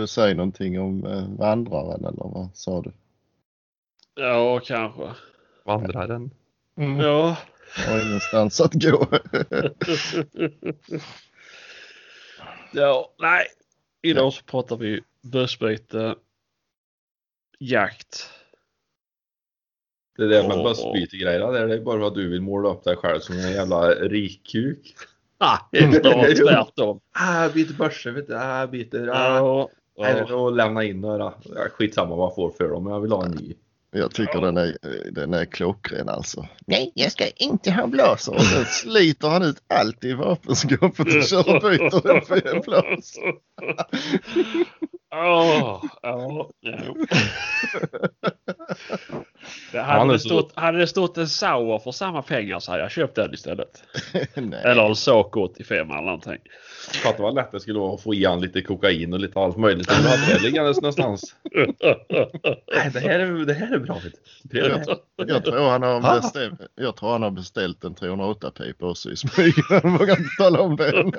du säga någonting om eh, vandraren eller vad sa du? Ja, kanske. Vandraren. Ja. Har ingenstans att gå. ja, nej. Idag så pratar vi bössbyte, jakt. Det där med där, det är bara att du vill måla upp dig själv som en jävla rikkuk. Ah, det är snarare tvärtom. Ah, jag byter börser vet du. Ah, jag byter. Ah. Ja, Nej, ja. då lämna in några. Ja, Skitsamma vad jag får för dem, men jag vill ha en ny. Jag tycker den, är, den är klockren alltså. Nej, jag ska inte ha blaser. Och sen sliter han ut allt i vapenskåpet och kör och byter den för en blaser. Åh, ja, ja. Det Han hade, är det stått, hade det stått en Sauer för samma pengar så hade jag köpt den istället. Nej. Eller en Saab 85 eller någonting. Fattar vad lätt det skulle vara att få i han lite kokain och lite allt möjligt. Men hade det liggandes någonstans. Nej, det här är, det här är bra. Det är, Jag tror han har beställt, jag tror han har beställt en 308 pipa också i smyg. Han vågar inte tala om det.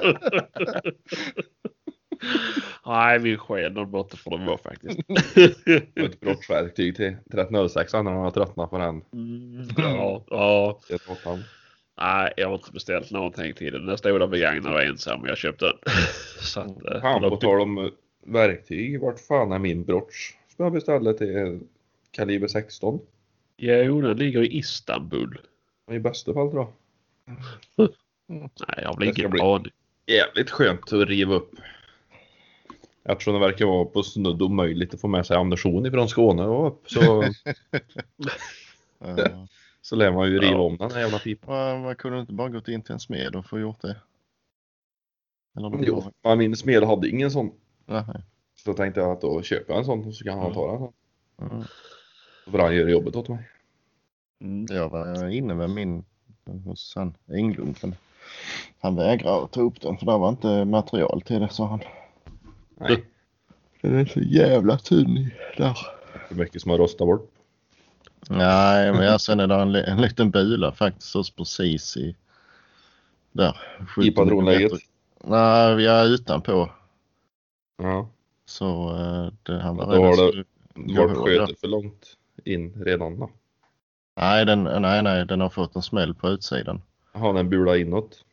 Nej, min måtta får det vara faktiskt. ett brottsverktyg till 1306 när han har tröttnat på den. Mm, ja, ja. Nej, jag har inte beställt någonting till den. Den stod där begagnad och ensam och jag köpte den. Så att, eh, Fan, på tal om eh, verktyg. Vart fan är min brosch? Som jag beställde till kaliber 16. Jo, den ligger i Istanbul. I bästa fall då. Nej, jag har väl ingen aning. Jävligt skönt att riva upp. Eftersom det verkar vara på snudd omöjligt att få med sig ammunition ifrån Skåne och upp så, Ja. så lär man ju riva Ja. om den här jävla pipan. Man, man kunde inte bara gått in till en smed och få gjort det. Eller Jo, men min smed hade ingen sån. Nej. Så då tänkte jag att då köper jag en sån så kan han ta den. Mm. Så får han göra jobbet åt mig. Mm. Jag var inne med min hos han Englund. Men han vägrar att ta upp den för det var inte material till det sa han. Nej, Den är så jävla tunn i där. för mycket som har rostat bort. Nej, men ja, sen är det en, en liten bula faktiskt också precis i där. 70 patronläget? Nej, vi är utanpå. Ja, Så eh, det, han var Då har det- skulle gå vart hål sköt där. det för långt in redan då? Nej, den, nej, nej, den har fått en smäll på utsidan. Har den bula inåt?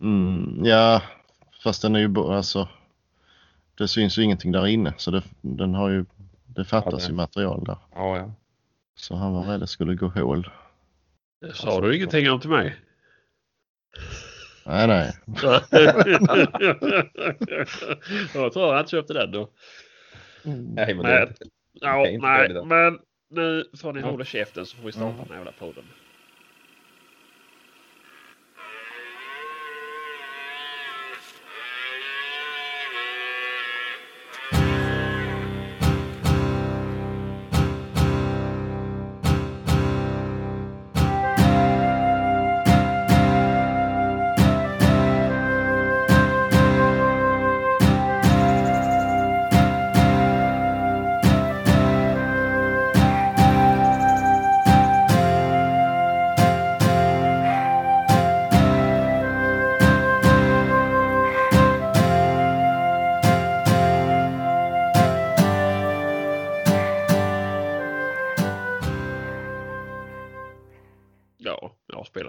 Mm, ja, fast den är ju alltså. Det syns ju ingenting där inne så det, den har ju. Det fattas det- ju material där. Ja, ja. Så han var rädd det skulle gå hål. Det sa du ingenting om till mig? Nej, nej. jag tror jag inte köpte den då. Nej, men det, Ja, nej, men nu får ni Ja. hålla käften så får vi starta den här jävla podden.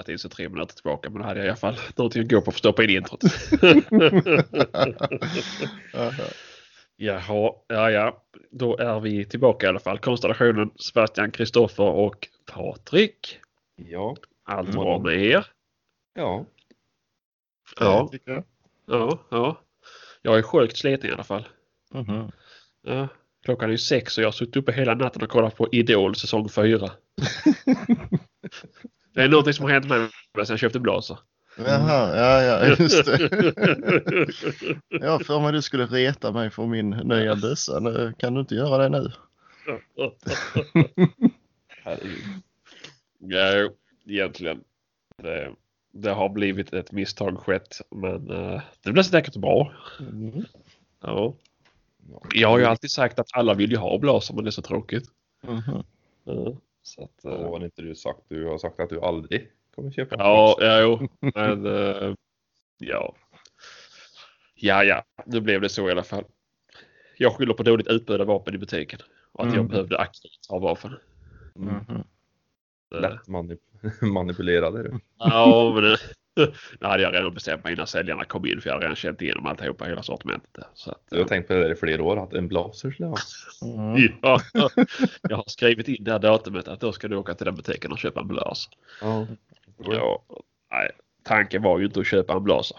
In så tre minuter tillbaka men då hade jag i alla fall någonting att gå på för att stoppa in introt. Jaha, ja ja. Då är vi tillbaka i alla fall. Konstellationen Sebastian, Kristoffer och Patrik. ja, Allt Mm. bra med er? ja. Ja, jag. ja, ja. Jag är sjukt sliten i alla fall. Mhm. Ja. Klockan är ju sex och jag har suttit uppe hela natten och kollat på Idol säsong fyra. Det är någonting som har hänt mig sedan jag köpte blaser. Jaha, ja, ja, just det. Jag för mig du skulle reta mig för min nya bössa. Nu Kan du inte göra det nu? Ja, egentligen. Det, det har blivit ett misstag skett men eh, det blir säkert bra. Mm. Ja. Jag har ju alltid sagt att alla vill ju ha blaser men det är så tråkigt. Ja, så att, Ja, eh, har inte du sagt? Du har sagt att du aldrig kommer köpa en ja, ja, jo, men eh, ja. Ja, ja, nu blev det så i alla fall. jag skyller på dåligt utbud av vapen i butiken. Och att jag Mm. behövde aktivt ha vapen. Mm. Eh, Lätt manip- manipulerade du. Ja, men det, det hade jag redan bestämt mig innan säljarna kom in för jag hade redan känt igenom alltihopa, hela sortimentet. Så att, Jag har tänkt på det i flera år, att en blazer skulle jag ha. Mm. ja, jag har skrivit in det här datumet att då ska du åka till den butiken och köpa en blazer. Ja. Ja, nej, tanken var ju inte att köpa en blazer.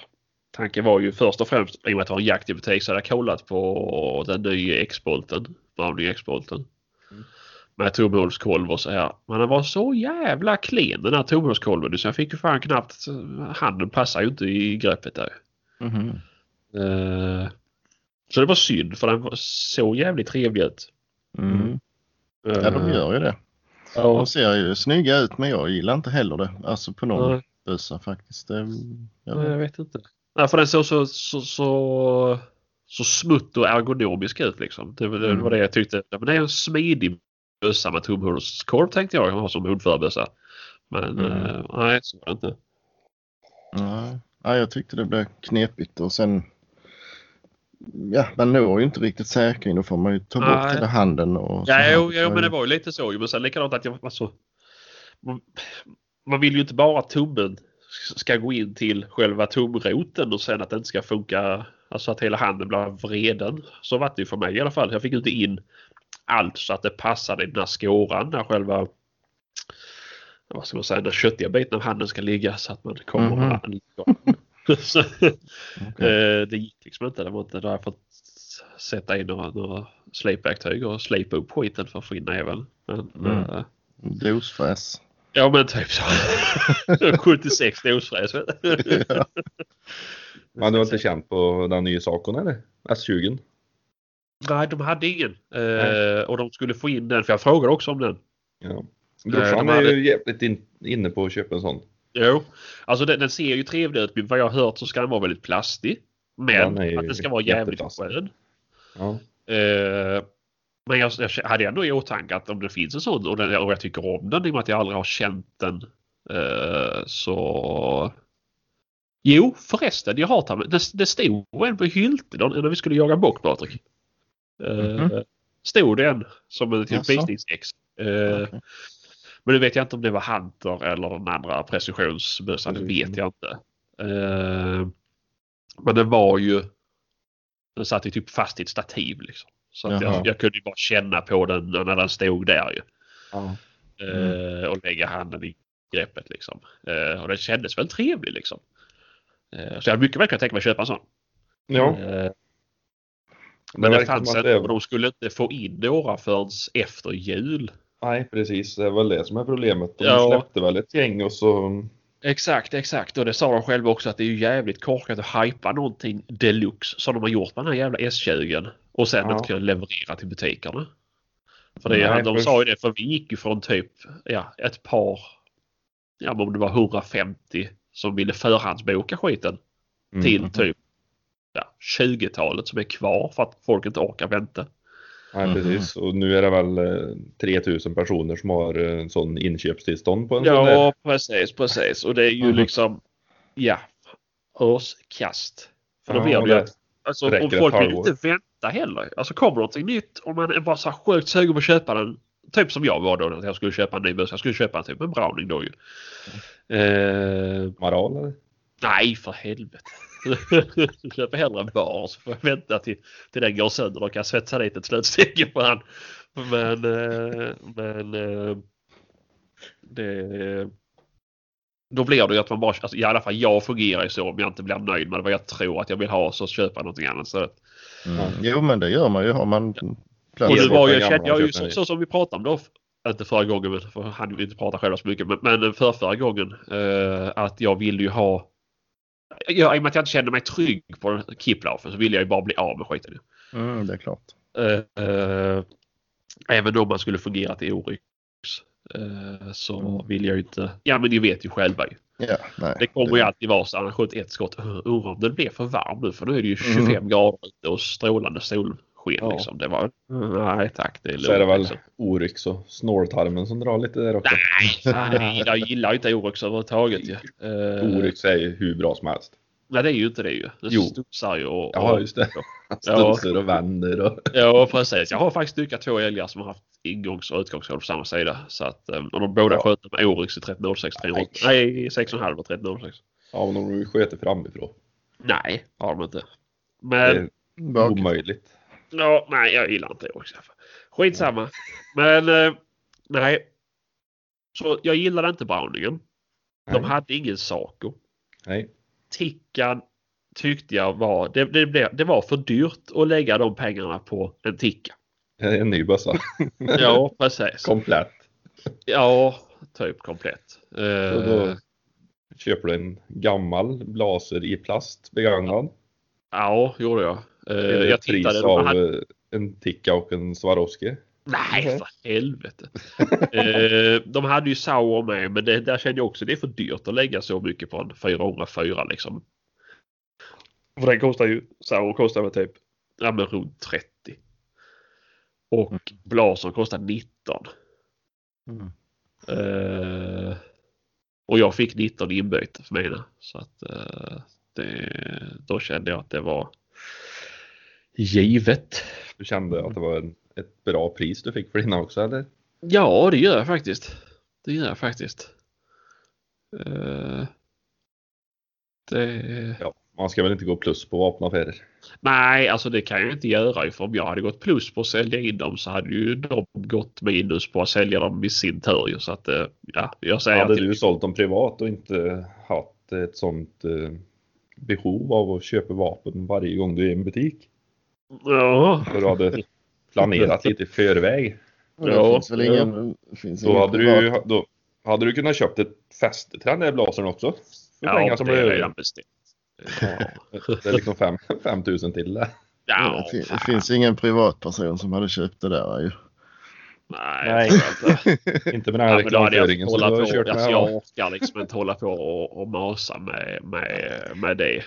Tanken var ju först och främst, i och med att det var en jakt i butik, så hade jag kollat på den nya X-bolten. Browning X-bolten. Mm. Med tomhålskolv och så här. Men den var så jävla klen den här tomhålskolven så jag fick ju fan knappt, handen passar ju inte i greppet där. Mhm. Eh, så det var synd för den var så jävligt trevlig ut. Mm. Ja, de gör ju det. ja. De ser ju snygga ut men jag gillar inte heller det. Alltså på någon Nej. bössa faktiskt. Det, ja. Nej, jag vet inte. Nej, för den såg så, så, så, så smutt och ergonomisk ut liksom. Det, det Mm. var det jag tyckte. Men det är en smidig bössa med tumhålskorv tänkte jag ha som hundförbössa. Men Mm. eh, nej, så var det inte. Nej. Ja, jag tyckte det blev knepigt och sen Ja, man når ju inte riktigt säkring. Då får man ju ta bort Nej. hela handen och Ja, jo, jo, men det var ju lite så. Men sen likadant att jag alltså, man, man vill ju inte bara att tummen ska gå in till själva tumroten och sen att det inte ska funka. Alltså att hela handen blir vreden. Så var det ju för mig i alla fall. Jag fick inte in allt så att det passade i den här skåran där själva vad ska man säga, den köttiga biten av handen ska ligga så att man kommer Mhm. så, Okej. eh, Det gick liksom inte. Det var inte där jag fått sätta in några, några slipverktyg och slipa upp skiten för att få in näven. Men, Mm. eh, Dosfräs. ja men typ så. 76 dosfräs. Ja. Men du har inte känt på den nya Sacon eller? S20? Nej, de hade ingen. Eh, och de skulle få in den, för jag frågade också om den. Ja. Brorsan de är hade- ju jävligt in, inne på att köpa en sån. Jo, alltså den, den ser ju trevlig ut. Men vad jag har hört så ska den vara väldigt plastig. Men är ju att den ska vara jävligt skön. Ja. Eh, men jag, jag hade ändå i åtanke att om det finns en sån och, den, och jag tycker om den i och med att jag aldrig har känt den. Eh, så... Jo förresten, jag har tagit det, det stod en på Hylte då, när vi skulle jaga bock Patrik. Mhm. Stod en som en typ visningsex. Eh, Okej. Men nu vet jag inte om det var Hunter eller den andra precisionsbössan. Det vet jag inte. Eh, men det var ju... Den satt ju typ fast i ett stativ liksom. Så att jag, jag kunde ju bara känna på den när den stod där ju. Ja. Eh, och lägga handen i greppet liksom. Och den kändes väl trevlig liksom. Så jag hade mycket väl kunnat tänka mig att köpa en sån. ja. Det- och de skulle inte få in några förrän efter jul. Nej precis, det är väl det som är problemet. De Ja. släppte väl ett gäng och så... Exakt, exakt. Och det sa de själva också att det är ju jävligt korkat att hypa någonting deluxe som de har gjort med den här jävla S20. Och sen Ja. inte kunna leverera till butikerna. För det, Nej, de för- sa ju det, för vi gick ju från typ ja, ett par, ja men om det var 150 som ville förhandsboka skiten till Mm. typ ja, 20-talet som är kvar för att folk inte orkar vänta. Nej precis, och nu är det väl eh, 3000 personer som har eh, en sån inköpstillstånd på en sån där. Ja, precis, precis. Och det är ju Mhm. liksom, ja, örskast. För då Ja, blir det ju alltså, ett folk vill inte vänta heller. Alltså kommer någonting nytt och man är bara så sjukt sugen på att köpa den. Typ som jag var då när jag skulle köpa en ny bössa. Jag skulle köpa en typ en Browning då ju. Eh, Maral eller? nej, för helvete. jag köper hellre en bar så får jag vänta till, till den går sönder och kan svetsa dit ett slutstycke på han. Men, eh, men eh, det, då blir det ju att man bara, alltså, i alla fall jag fungerar ju så om jag inte blir nöjd med vad jag tror att jag vill ha så köper jag någonting annat. Så, Mm. Jo men det gör man ju. Har man och nu var jag, kände jag ju så, så som vi pratade om då, inte förra gången, men för han vill inte prata själva så mycket, men, men för förra gången eh, att jag ville ju ha jag, I och med att jag inte kände mig trygg på Kiplaufen så ville jag ju bara bli av med skiten. Mm, det är klart. Eh, eh, även om man skulle fungera till Oryx eh, så Mm. vill jag ju inte. Ja men ni vet ju själva ju. Ja, nej. Det kommer ju alltid vara så han har skjutit ett skott. Undrar om det blir för varmt nu för nu är det ju 25 Mm. grader ute och strålande solsken Ja. liksom. Det var nej tack det är Så är det lugnt, väl liksom. Oryx och snåltarmen som drar lite där också. Nej, nej, jag gillar inte Oryx överhuvudtaget ju. Eh, Oryx är ju hur bra som helst. Nej det är ju inte det ju. Den Jo. studsar ju och... Ja, och just det. Ja. Studsar och vänder och... Ja precis. Jag har faktiskt dykat två älgar som har haft ingångs och utgångshål på samma sida. Så att, eh, och de båda Ja. sköt med Oryx i 1306 308. Nej 6,5 och 1306. Ja, men de sköter framifrån. Nej har de inte. Det Men är Bak. omöjligt. Ja, nej jag gillar inte fall. Skitsamma. Men eh, nej. Så jag gillade inte Browningen. De Nej. hade ingen Saco. Nej. Tickan tyckte jag var, det, det, blev- det var för dyrt att lägga de pengarna på en ticka. En ny bössa. Ja, precis. Komplett. Ja, typ komplett. Då köper du en gammal blaser i plast begagnad. ja, gjorde jag. Eh, är jag pris tittade. De av hade, eh, en Tikka och en Swarovski. nej, för helvete. Eh, de hade ju Sauer med, men det, där kände jag också det är för dyrt att lägga så mycket på en 404 liksom. För den kostar ju, Sauer kostar väl typ, ja men runt 30. Och Blaser kostar 19. Mm. Eh, och jag fick 19 inbyte för mina. Så att eh, det, då kände jag att det var givet. Du kände att det var en, ett bra pris du fick för dina också eller? Ja, det gör jag faktiskt. Det gör jag faktiskt. Eh, det... Ja, man ska väl inte gå plus på vapenaffärer. Nej, alltså det kan jag inte göra. För om jag hade gått plus på att sälja in dem så hade ju de gått minus på att sälja dem i sin tur. Så att eh, ja, jag säger Hade att du sålt dem privat och inte haft ett sånt eh, behov av att köpa vapen varje gång du är i en butik? Ja, För du hade planerat lite i förväg. Och det Ja, finns väl ingen, finns Då hade, du, då hade du kunnat köpt ett fäste till den där blasern också. För ja som det är över. redan bestämt. Ja, Det är liksom fem- 5000 till det. ja det, fin- det finns ingen privatperson som hade köpt det där ju. Nej, Nej. jag inte. Inte med den här Ja, jag reklamföringen har på. kört Alltså jag orkar liksom inte hålla på och, och masa med, med, med det.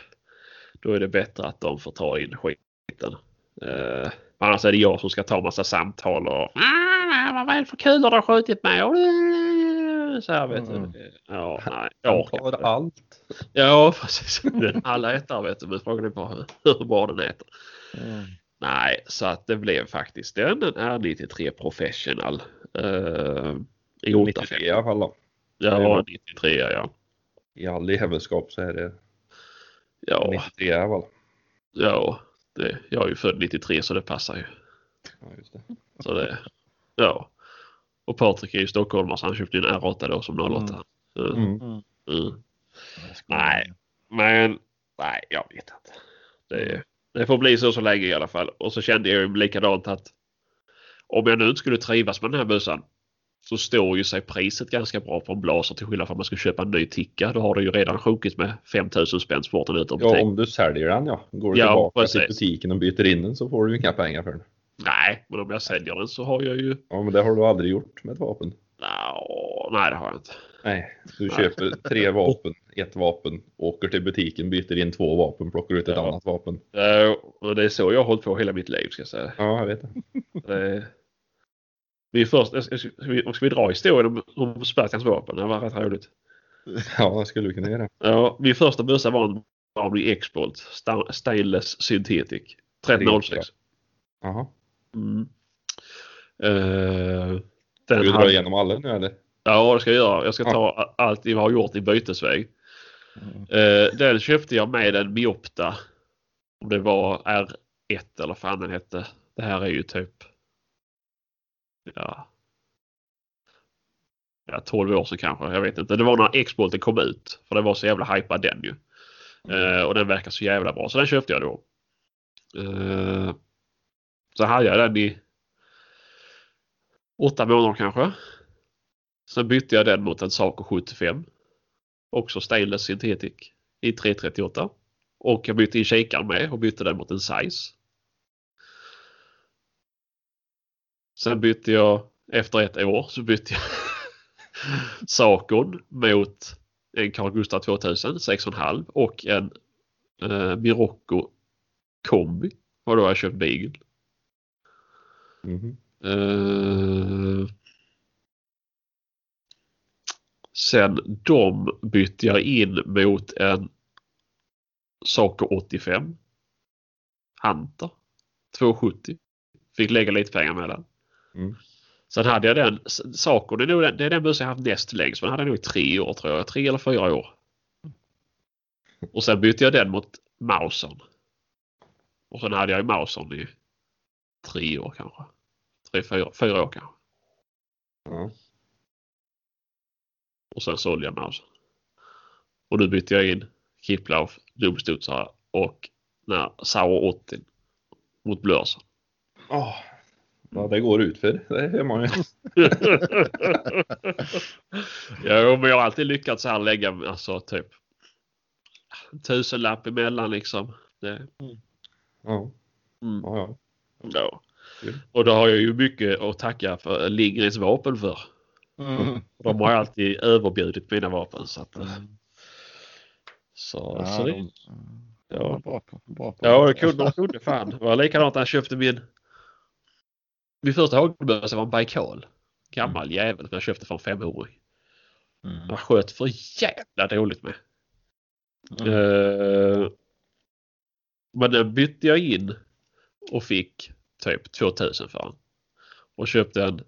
Då är det bättre att de får ta in skiten. Uh, annars är det jag som ska ta massa samtal och "Ah, vad är det för kulor du har skjutit med? Så här vet Mm. du. Ja, nej, jag orkar inte. allt. Ja, precis. Alla äter vet du, men frågan är bara hur, bra den äter. Mm. Nej, så att det blev faktiskt en R93 Professional. Uh, i 93 i 850. alla fall då. Ja, 93 ja. I all jävelskap så är det Ja, 93 i alla fall. ja det, jag är ju född 93 så det passar ju. Ja, just det. Så det, ja. Och Patrik är ju stockholmare så han köpte ju en R8 då som 08. Mm. Mm. Mm. Skojar. Nej, men nej, jag vet inte. Det, det får bli så så länge i alla fall. Och så kände jag ju likadant att om jag nu inte skulle trivas med den här bössan så står ju sig priset ganska bra på en blaser till skillnad från om man ska köpa en ny ticka. Då har det ju redan sjunkit med 5000 spänn ur Ja, butik. om du säljer den ja. Går du Ja, tillbaka precis. till butiken och byter in den så får du ju inga pengar för den. Nej, men om jag säljer den så har jag ju... Ja, men det har du aldrig gjort med ett vapen. Nå, nej, det har jag inte. Nej, du Nej. köper tre vapen, ett vapen, åker till butiken, byter in två vapen, plockar ut ett Ja. annat vapen. Eh, Och det är så jag har hållit på hela mitt liv ska jag säga. Ja, jag vet det. Det, vi först, ska, ska, vi, ska vi dra historien om, om Spartans vapen? Det var rätt roligt. Ja, det skulle du kunna göra. Ja, min första bössa var en Army X-Bolt sta- Stainless Synthetic 1306. Jaha. Mm. Ska den du dra hade, igenom alla nu eller? ja, det ska jag göra. Jag ska ta allt vi har gjort i bytesväg. Mm. Eh, den köpte jag med en Miopta. Om det var R1 eller vad fan den hette. Det här är ju typ ja, ja 12 år sedan kanske. Jag vet inte. Det var när X-Bolten kom ut. För det var så jävla hypad den ju. Eh, och den verkar så jävla bra. Så den köpte jag då. Eh, så hade jag den i åtta månader kanske. Sen bytte jag den mot en Saco 75. Också stainless synthetic i 338. Och jag bytte in kikaren med och bytte den mot en size. Sen bytte jag efter ett år så bytte jag Sacon mot en Carl Gustaf 2000 6,5 och en eh, Mirocco kombi. Och då har jag köpt Beagle. Mhm. Eh, sen de bytte jag in mot en Saker 85. Hunter 270. Fick lägga lite pengar mellan. Mm. Sen hade jag den, Saker det är, nog den, det är den bussen jag haft näst längst. Men hade jag nog i tre år tror jag. Tre eller fyra år. Och sen bytte jag den mot Mausern. Och sen hade jag ju Mausern i tre år kanske. Tre, fyra, fyra år kanske. Ja. Och sen sålde jag Mausern. Och nu bytte jag in Kiplauf, dubbelstudsare och när Sauer 80 mot Blörsen. Åh. Ja, det går ut för det hör man ju. ja, men jag har alltid lyckats så här lägga alltså typ en tusenlapp emellan liksom. Det, Ja, mm, ja, ja. ja. Kul. Och då har jag ju mycket att tacka för Lindgrens vapen för. Mm. De har alltid överbjudit mina vapen. Så, att, så, Ja, så det, de, de ja. bra på, bra på Ja, det kunde, de kunde fan. Det var likadant när jag köpte min... Min första hagelbössa var en Baikal. Gammal jävel som jag köpte för en 500 Mm. Jag sköt för jävla dåligt med. Mm. Eh, men den bytte jag in och fick typ 2000 för den. Och köpte en,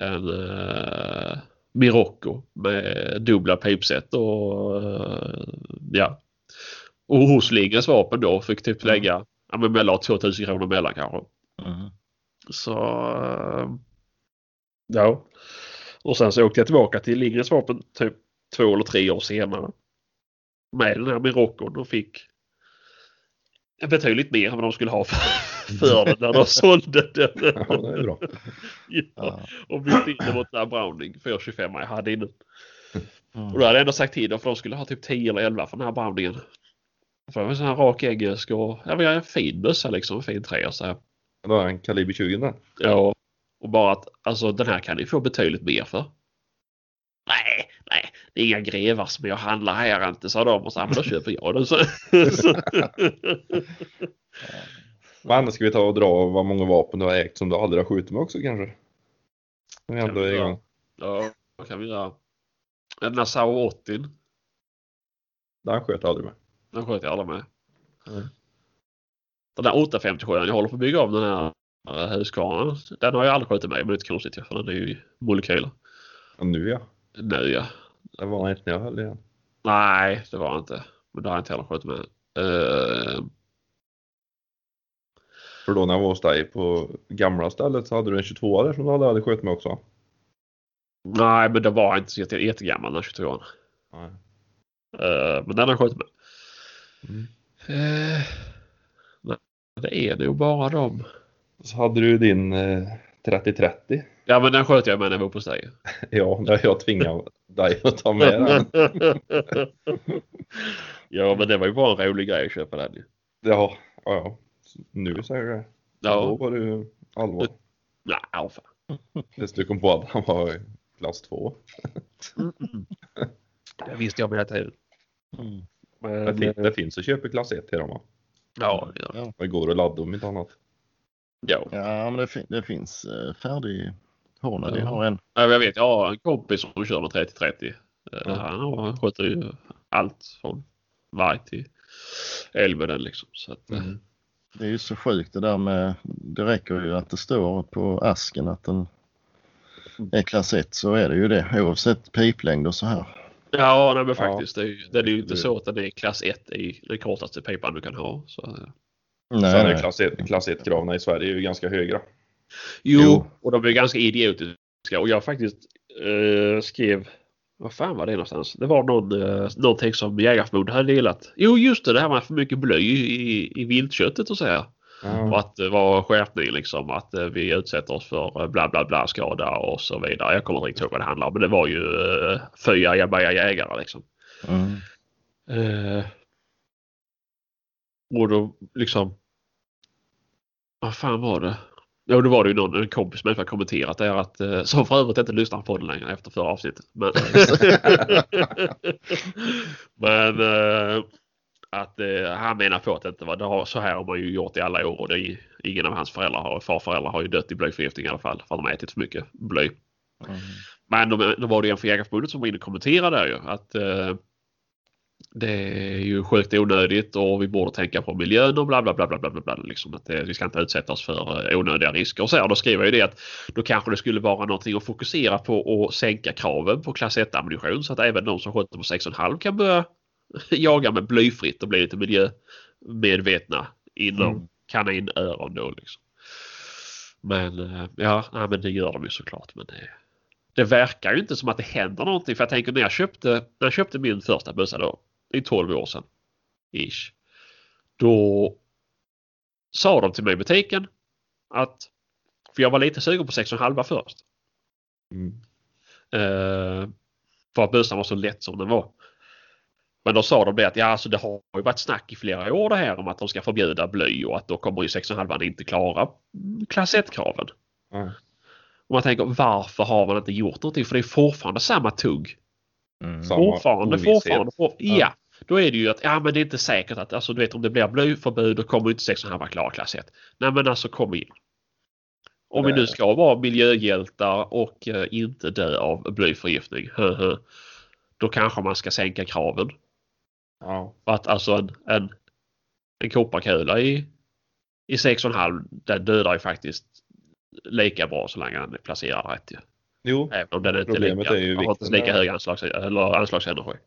en uh, Mirocco med dubbla pipset och uh, ja. Och hos Lindgrens vapen då fick typ Mm. lägga ja, men mellan 2000 kronor mellan kanske. Mm. Så eh, ja. Och sen så åkte jag tillbaka till Lindgrens vapen typ två eller tre år senare. Med den här Miroccon och fick betydligt mer än vad de skulle ha för, för den när de sålde den. ja, det är bra. Ja, Ja. och bytte in den mot den här Browning 425 jag hade innan. Mm. Och då hade jag ändå sagt till dem för de skulle ha typ 10 eller 11 för den här Browningen. För det var en sån här rak engelsk och ja, men en fin bössa liksom, en fin trea så här. Var en kaliber 20 där. Ja, och bara att alltså den här kan ni få betydligt mer för. Nej, nej, det är inga grevar som jag handlar här inte, sa de. Och så, "Ja, men då köper jag den. Så. Men ska vi ta och dra vad många vapen du har ägt som du aldrig har skjutit med också kanske? Vi Kan ändå vi är igång. ja, vad kan vi göra? Den där Sauer 80, Den sköt jag aldrig med. den sköt jag aldrig med. Mm. Den där 857, jag håller på att bygga om den här äh, Husqvarnan. Den har jag aldrig skjutit med, men det är inte konstigt för den är ju molekyler. Och nu ja. Nu ja. Det var inte när jag höll i den. Nej, det var inte. Men det har jag inte heller skjutit med. Uh, För då när jag var hos dig på gamla stället så hade du en 22 där som du aldrig hade skjutit med också. nej, men det var inte så jätte- jättegammal den 22 Nej. Uh, men den har jag skjutit med. Mm. Eh, nej, det är nog bara dem. Så hade du din eh, 3030. Ja, men den sköt jag med när jag var på dig. Ja, jag tvingade dig att ta med den. ja, men det var ju bara en rolig grej att köpa den. Ja, ja, ja. Nu säger du det. Då Ja, var du allvar. nej, ja, fan. Tills du kom på att han var klass 2. Det visste jag hela tiden. Mm. Men, Det, fin- det finns att köpa klass 1 till dem va? Ja, det gör det. Ja. Det går att ladda om inte annat. ja. ja, men det, fin- det finns uh, färdig Hornady Ja. har en. Ja, Jag vet, jag har en kompis som kör med 30-30. Eh, Ja. Han sköter ju allt från varg till den liksom. Så att, eh, Mm. Det är ju så sjukt det där med, det räcker ju att det står på asken att den är klass 1 så är det ju det oavsett piplängd och så här. Ja, nej, men Ja. faktiskt. Det är, ju- det är ju inte så att den är klass 1 i den kortaste pipan du kan ha. Så. Nej, Sen är klass 1, klass 1 kraven i Sverige ju ganska höga. Jo, Jo. och de är ganska idiotiska. Och jag faktiskt eh, skrev, vad fan var det någonstans? Det var någon, eh, någonting som Jägareförbundet hade delat. Jo, just det, det här med för mycket bly i, i viltköttet och så här. Och att det var skärpning liksom att eh, vi utsätter oss för eh, bla bla bla skada och så vidare. Jag kommer inte riktigt ihåg vad det handlar om men det var ju uh, fyra ajabaja jägare liksom. Mm. Eh, och då liksom. Vad fan var det? Jo, då var det ju någon en kompis har kommenterat det här att eh, som för övrigt inte lyssnar på den längre efter förra avsnittet. Men, men eh, att eh, han menar på att det inte var det har, så här har man ju gjort i alla år och det är, ingen av hans föräldrar har, farföräldrar har ju dött i blyförgiftning i alla fall för att de har ätit för mycket bly. Mm. Men då, då var det en från Jägareförbundet som var inne och kommenterade där ju att eh, det är ju sjukt onödigt och vi borde tänka på miljön och bla bla bla bla bla. bla, liksom att det, vi ska inte utsätta oss för eh, onödiga risker. Och så här, då skriver jag ju det att då kanske det skulle vara någonting att fokusera på och sänka kraven på klass 1 ammunition så att även de som skjuter på 6,5 kan börja jaga med blyfritt och bli lite miljömedvetna inom mm. kaninöron då liksom. Men eh, ja, nej, men det gör de ju såklart. Men det, det verkar ju inte som att det händer någonting. För jag tänker när jag köpte, när jag köpte min första bössa då. Är 12 år sedan. Ish. Då sa de till mig i butiken att för jag var lite sugen på 6,5 först. Mm. Uh, för att bössan var så lätt som den var. Men då sa de det att ja, alltså det har ju varit snack i flera år det här om att de ska förbjuda bly och att då kommer ju 6,5 inte klara klass 1-kraven. Mm. Och man tänker varför har man inte gjort någonting? För det är fortfarande samma tugg. Mm. Fortfarande, fortfarande, fortfarande. Ja. ja. Då är det ju att ja men det är inte säkert att alltså du vet om det blir blyförbud då kommer inte 6,5 vara klara klass 1. Nej men alltså kom igen. Om vi nu ska vara miljöhjältar och uh, inte dö av blyförgiftning. då kanske man ska sänka kraven. Ja. Att alltså en, en, en kopparkula i, i 6,5 den dödar ju faktiskt lika bra så länge den är placerad rätt ju. Jo, Även om den inte problemet lika, är ju har inte lika hög anslags, eller anslagsenergi.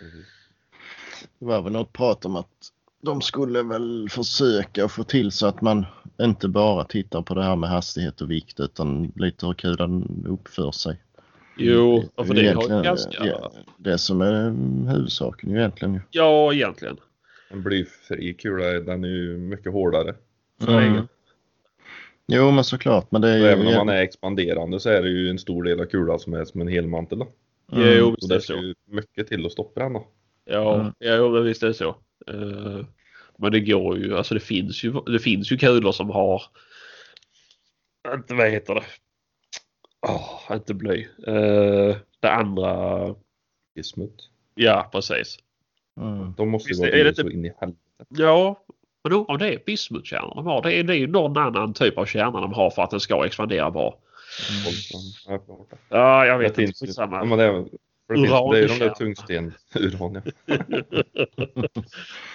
Mm. Det var väl något prat om att de skulle väl försöka få till så att man inte bara tittar på det här med hastighet och vikt utan lite hur kulan uppför sig. Jo, för det har ju ganska... Ja, det som är huvudsaken egentligen. Ja, egentligen. En blyfri kula den är ju mycket hårdare. Mm. Jo, men såklart. Men det är ju... Även om man är expanderande så är det ju en stor del av kulan som är som en helmantel. Då. Mm. Jo, så det ska ju mycket till att stoppa den. Då. Ja, mm. ja men visst är det så. Uh, men det går ju, alltså det finns ju, det finns ju kulor som har, inte vad heter det, Oh, inte bly. Uh, det andra... Bismut. Ja, precis. Mm. De måste ju vara är det så in i helvete. Ja, men om det är bismutkärnor de har. Det är, det ju någon annan typ av kärna de har för att den ska expandera bra. Mm. Ja, jag vet inte. Samma. Ja, men det, är, det, finns, det är de där tungsten... Uran,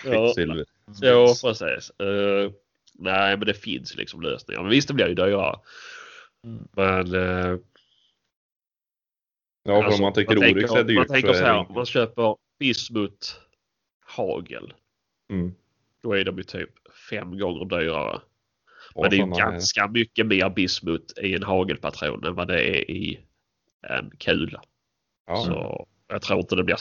ja. Kvicksilver. Ja, precis. Uh, nej, men det finns liksom lösningar. Men visst, det blir ju dyrare. Men... Eh, ja, för alltså, om man tycker Oryx är dyrt Man tänker så här, om man köper bismut hagel. Mm. Då är de ju typ fem gånger dyrare. Och Men det är ju ganska är... mycket mer bismut i en hagelpatron än vad det är i en kula. Ja. Så jag tror inte det blir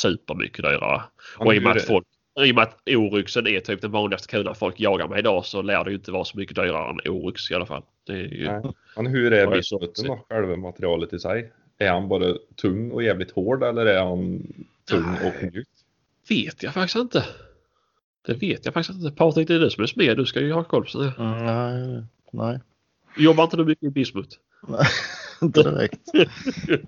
supermycket dyrare. och i och med att folk i och med att oryxen är typ den vanligaste kulan folk jagar med idag så lär det ju inte vara så mycket dyrare än oryx i alla fall. Det är ju... Nej. Men hur är bismuten då, själva materialet i sig? Är han bara tung och jävligt hård eller är han tung Nej. och mjuk? Vet jag faktiskt inte. Det vet jag faktiskt inte. Patrik, det är du som är smed. Du ska ju ha koll på sådär. Mm, nej, nej. Jobbar inte du mycket i bismut? Nej, inte direkt.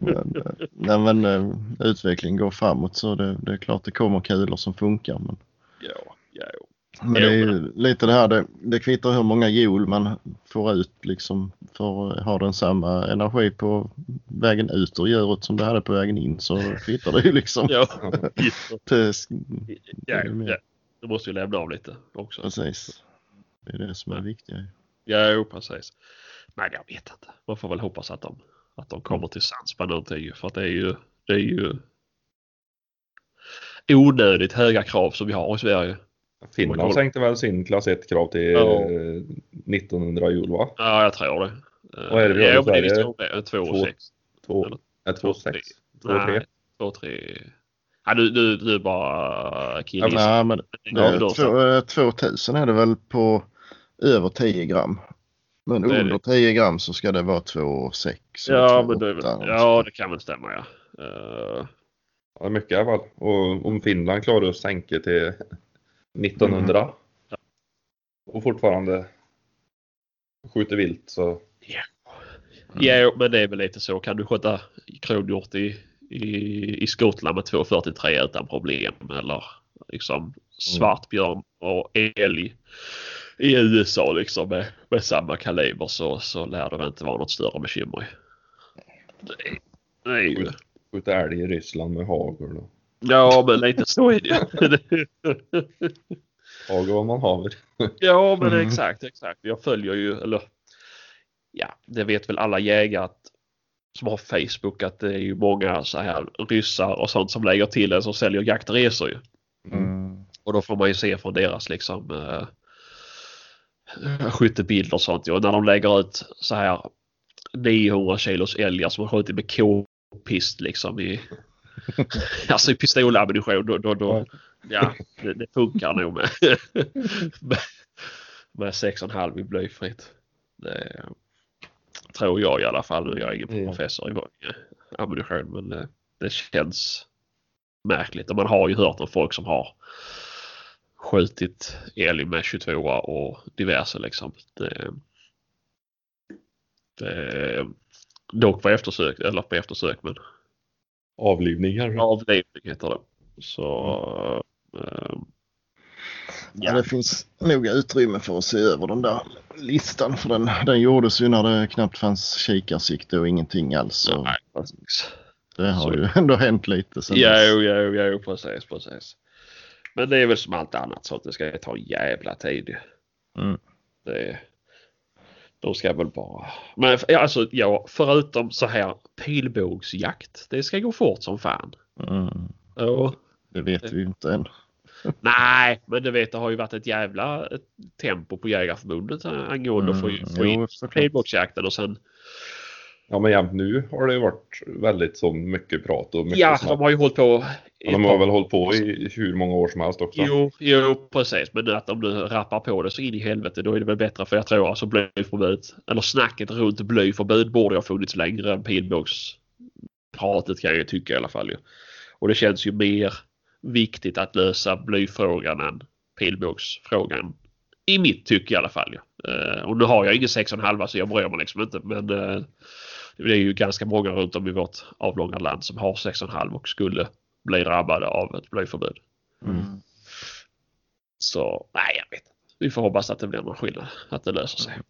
men, eh, nej, men uh, utvecklingen går framåt så det, det, är klart det kommer kulor som funkar. Men... Ja, ja, jo. Men det är ju lite det här, det, det kvittar hur många joule man får ut liksom för att ha den samma energi på vägen ut ur djuret som det hade på vägen in så kvittar det ju liksom. ja, det, ja, ja. Du måste ju lämna av lite också. Precis. Det är det som är ja. viktigt. Ja, jo, precis. Nej, jag vet inte. Man får väl hoppas att de, att de kommer till sans på någonting. För att det är ju, det är ju onödigt höga krav som vi har i Sverige. Finland sänkte väl sin klass 1-krav till ja. 1900 joule va? Ja, jag tror det. Vad är det vi har i Sverige? 2 och 6. 2 6? 2 3? 2 3. Ja, du, du, du är bara killis. Ja, men, det, 2000 är det väl på över 10 gram. Men det under 10 gram så ska det vara 2,6. Ja, men det, ja, det kan väl stämma ja. Uh... Ja, mycket i alla fall. Och om Finland klarar att sänka till 1900 mm. och fortfarande skjuter vilt så. Ja. Mm. ja, men det är väl lite så. Kan du skjuta kronhjort i, i, i Skottland med 243 utan problem eller liksom svartbjörn och älg i USA liksom med, med samma kaliber så, så lär det väl inte vara något större bekymmer. Ju... Skjuta älg i Ryssland med hagel. Ja, men lite så är det. Taga vad man haver. Ja, men Mm. exakt, exakt. Jag följer ju, eller ja, det vet väl alla jägare att, som har Facebook att det är ju många så här ryssar och sånt som lägger till en som säljer jaktresor ju. Mm. Och då får man ju se från deras liksom eh, skyttebilder och sånt. Och när de lägger ut så här 900 kilos älgar som har skjutit med k-pist liksom i, alltså i pistolammunition. Då, då, då, ja, det, det funkar nog med, med, med 6,5 i blyfritt. Det tror jag i alla fall. Nu är jag ingen Ja. professor i eh, ammunition men det, det känns märkligt. Och man har ju hört om folk som har skjutit älg med 22 och diverse liksom. Det, det, dock på eftersök, eller på eftersök men Avlivning kanske. avlivning heter det. Så eh, Ja, det finns nog utrymme för att se över den där listan för den, den gjordes ju när det knappt fanns kikarsikte och ingenting alls. Så nej, precis. det har så- ju ändå hänt lite sen Jo, dess. jo, jo, precis, precis. Men det är väl som allt annat så att det ska ta en jävla tid. Mm. Det, de ska väl bara... Men alltså ja, förutom så här pilbågsjakt. Det ska gå fort som fan. Mm. Ja. Det vet vi inte än. Nej, men du vet det har ju varit ett jävla ett tempo på Jägarförbundet angående att få, Mm, få in pilbågsjakten och sen Ja men jämt nu har det ju varit väldigt så mycket prat och mycket Ja, snack. de har ju hållit på. i de har väl hållit på i hur många år som helst också. Jo, jo, precis. Men att de nu rappar på det så in i helvete då är det väl bättre för jag tror alltså blyförbud eller snacket runt blyförbud borde ha funnits längre än pilbågspratet kan jag ju tycka i alla fall. Ju. Och det känns ju mer viktigt att lösa blyfrågan än pilbågsfrågan. I mitt tycke i alla fall. Ju. Eh, och nu har jag ingen 6,5 så jag bryr mig liksom inte. Men eh, det är ju ganska många runt om i vårt avlånga land som har 6,5 och skulle bli drabbade av ett blyförbud. Mm. Så nej, jag vet. Vi får hoppas att det blir någon skillnad. Att det löser sig.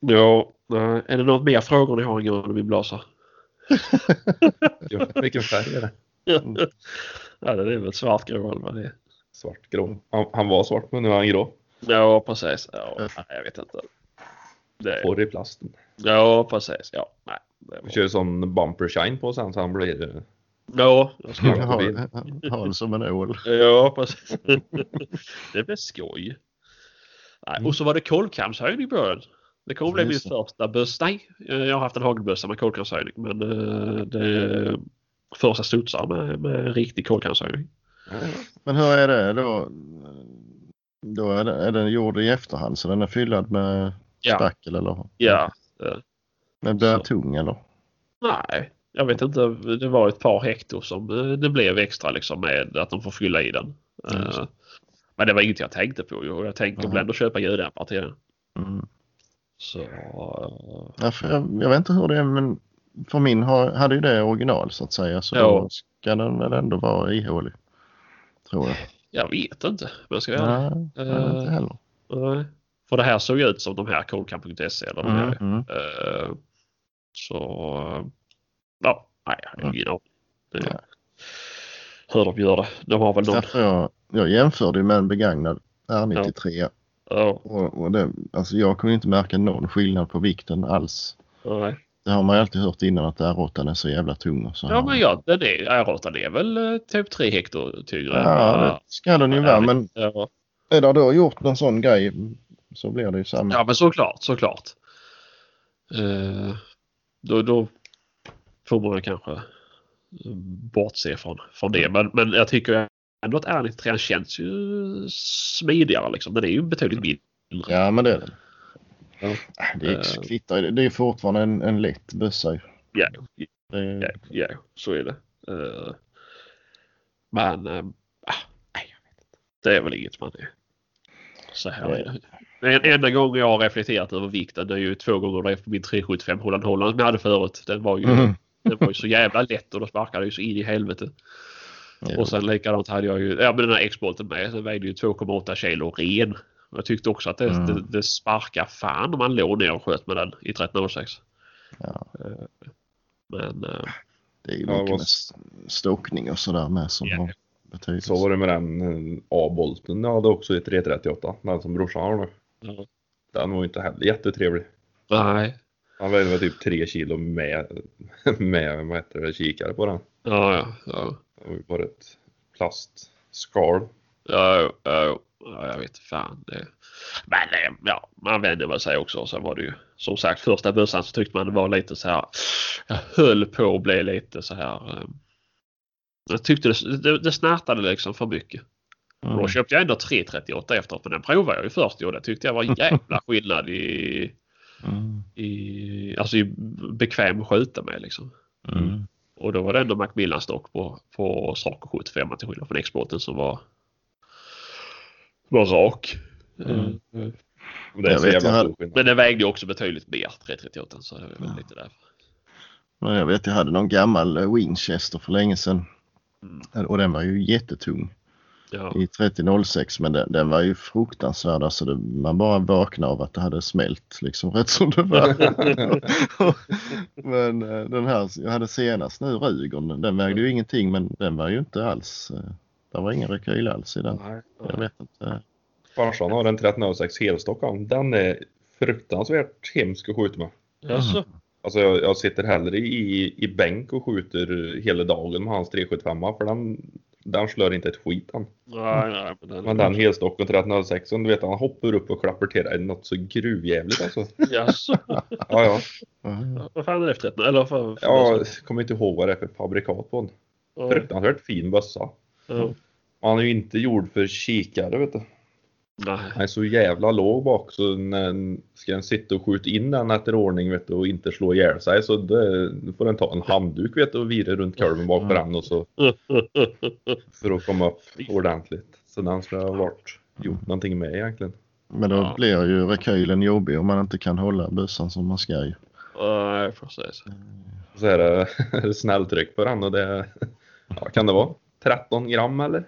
Ja, nej. är det något mer frågor ni har angående min blåsa? Ja, vilken färg är det? ja, det är väl svartgrå eller vad det är. Svartgrå. Han, han var svart men nu är han grå. Ja, precis. Ja, nej, jag vet inte. Det, Porr i plasten. ja, precis. Ja, nej. Vi var, kör sån bumper shine på sen så han blir ja, jag ska. Ha, ha det som en ål. ja, precis. det blir skoj. Nej, Mm. och så var det kolvkamshöjning i början. Det kommer bli min första bössa. Nej, eh, jag har haft en hagelbössa med kolvkamshöjning men eh, det är första studsar med, med riktig kolvkamshöjning. Men hur är det då? Då är den gjord i efterhand så den är fyllad med Ja, spackel eller? ja. eh, Men blir den tung eller? Nej, jag vet inte. Det var ett par hekto som eh, det blev extra liksom med att de får fylla i den. Mm, Men det var inget jag tänkte på Jag tänkte Jaha. väl ändå köpa ljuddämpare till den. Mm. Så eh, Ja, jag, jag vet inte hur det är men för min har, hade ju det original så att säga så Ja. ska den väl ändå vara ihålig. Tror jag. jag vet inte. Men jag ska göra. Nej, jag vet inte heller. Nej. För det här såg ut som de här Colcamp.se eller de här. Mm, mm. Eh, Så ja, nej, jag har ingen aning. Det-. Hur de gör det. De har väl någon. Jag, jag jämförde med en begagnad R93 Ja, och, och det, alltså jag kunde inte märka någon skillnad på vikten alls. nej. Det har man ju alltid hört innan att R8 är så jävla tung. Så Ja men ja, den är, R8 är väl eh, typ 3 hektar tyngre. Ja, det ska den ju vara men ja. är det då gjort någon sån grej så blir det ju samma. ja men såklart, såklart. Eh, då, då får man kanske eh, bortse från, från det. Men, men jag tycker ändå att R93 känns ju smidigare liksom. Den är ju betydligt mindre. Ja men det är det. Ja. Det är, kvittar, det är fortfarande en, en lätt bössa. Ja, ja, ja, så är det. Eh, men, eh, ah, nej, jag vet inte. Det är väl inget man är så här. Den enda gången jag har reflekterat över vikten det är ju två gånger det på min 375 Holland Holland som jag hade förut. Den var ju, Mm. den var ju så jävla lätt och då sparkade ju så in i helvete. Ja. Och sen likadant hade jag ju, ja men den här X-bolten med. Den vägde ju 2,8 kilo ren. Och Jag tyckte också att det, Mm. det, det sparkar fan om man låg ner och sköt med den i 1306. Ja. Men eh, Det är ju Ja, mycket vad- med stockning och sådär med som Ja. har. Så var det med den eh, A-bolten jag hade också i 338, den som brorsan har nu. Ja. Den var ju inte heller jättetrevlig. Nej. Han vägde väl typ 3 kilo med, med vad heter det, kikare på den. Ja, ja, ja. Det var ju bara ett plastskal. Ja, jo, ja, ja, jag vet fan. Det... Men eh, ja, man vände väl sig också. Sen var det ju som sagt första bössan så tyckte man det var lite så här. Jag höll på att bli lite så här. eh, Jag tyckte det, det, det snärtade liksom för mycket. Mm. då köpte jag ändå 338 efteråt men den provade jag ju först och det tyckte jag var jävla skillnad i, Mm. i, alltså i bekväm skjuta med liksom. Mm. Och då var det ändå Macmillan stock på, på Saco 75 till skillnad från exporten som var, var rak. Mm. Eh, Det Jag vet, jag hade-. Men den vägde ju också betydligt mer 338 så det är väl Ja. lite därför. Men jag vet jag hade någon gammal eh, Winchester för länge sedan. Mm. Och den var ju jättetung Ja. i 3006 men den, den var ju fruktansvärd. Alltså det, man bara vaknade av att det hade smält liksom rätt som det var. men eh, den här jag hade senast nu Rugern den vägde ju ingenting men den var ju inte alls. eh, Det var ingen rekyl alls i den. Nej. Jag vet inte. Farsan har en 1306 helstock. Den är fruktansvärt hemsk att skjuta med. Jaså? Alltså jag, jag sitter hellre i, i bänk och skjuter hela dagen med hans 375 för den, den slår inte ett skit han. Nej, nej. Men den, Men den helstocken 1306 du vet han hoppar upp och klappar till dig något så gruvjävligt alltså. Jaså? Ja ja. Mm. Vad fan är det för 13? Eller för, för Ja, jag kommer inte ihåg vad det är för fabrikat på den. Fruktansvärt fin bössa. ja. Han är ju inte gjord för kikare vet du. Nej. Han är så jävla låg bak så när ska den sitta och skjuta in den efter ordning vet du och inte slå ihjäl sig så det, får den ta en handduk vet du och vira runt kolven bak på den och så för att komma upp ordentligt. Så den ska ha varit gjort någonting med egentligen. Men då Ja. blir ju rekylen jobbig om man inte kan hålla bössan som man ska ju. Nej, precis. Så är det snälltryck på den och det ja, kan det vara 13 gram eller?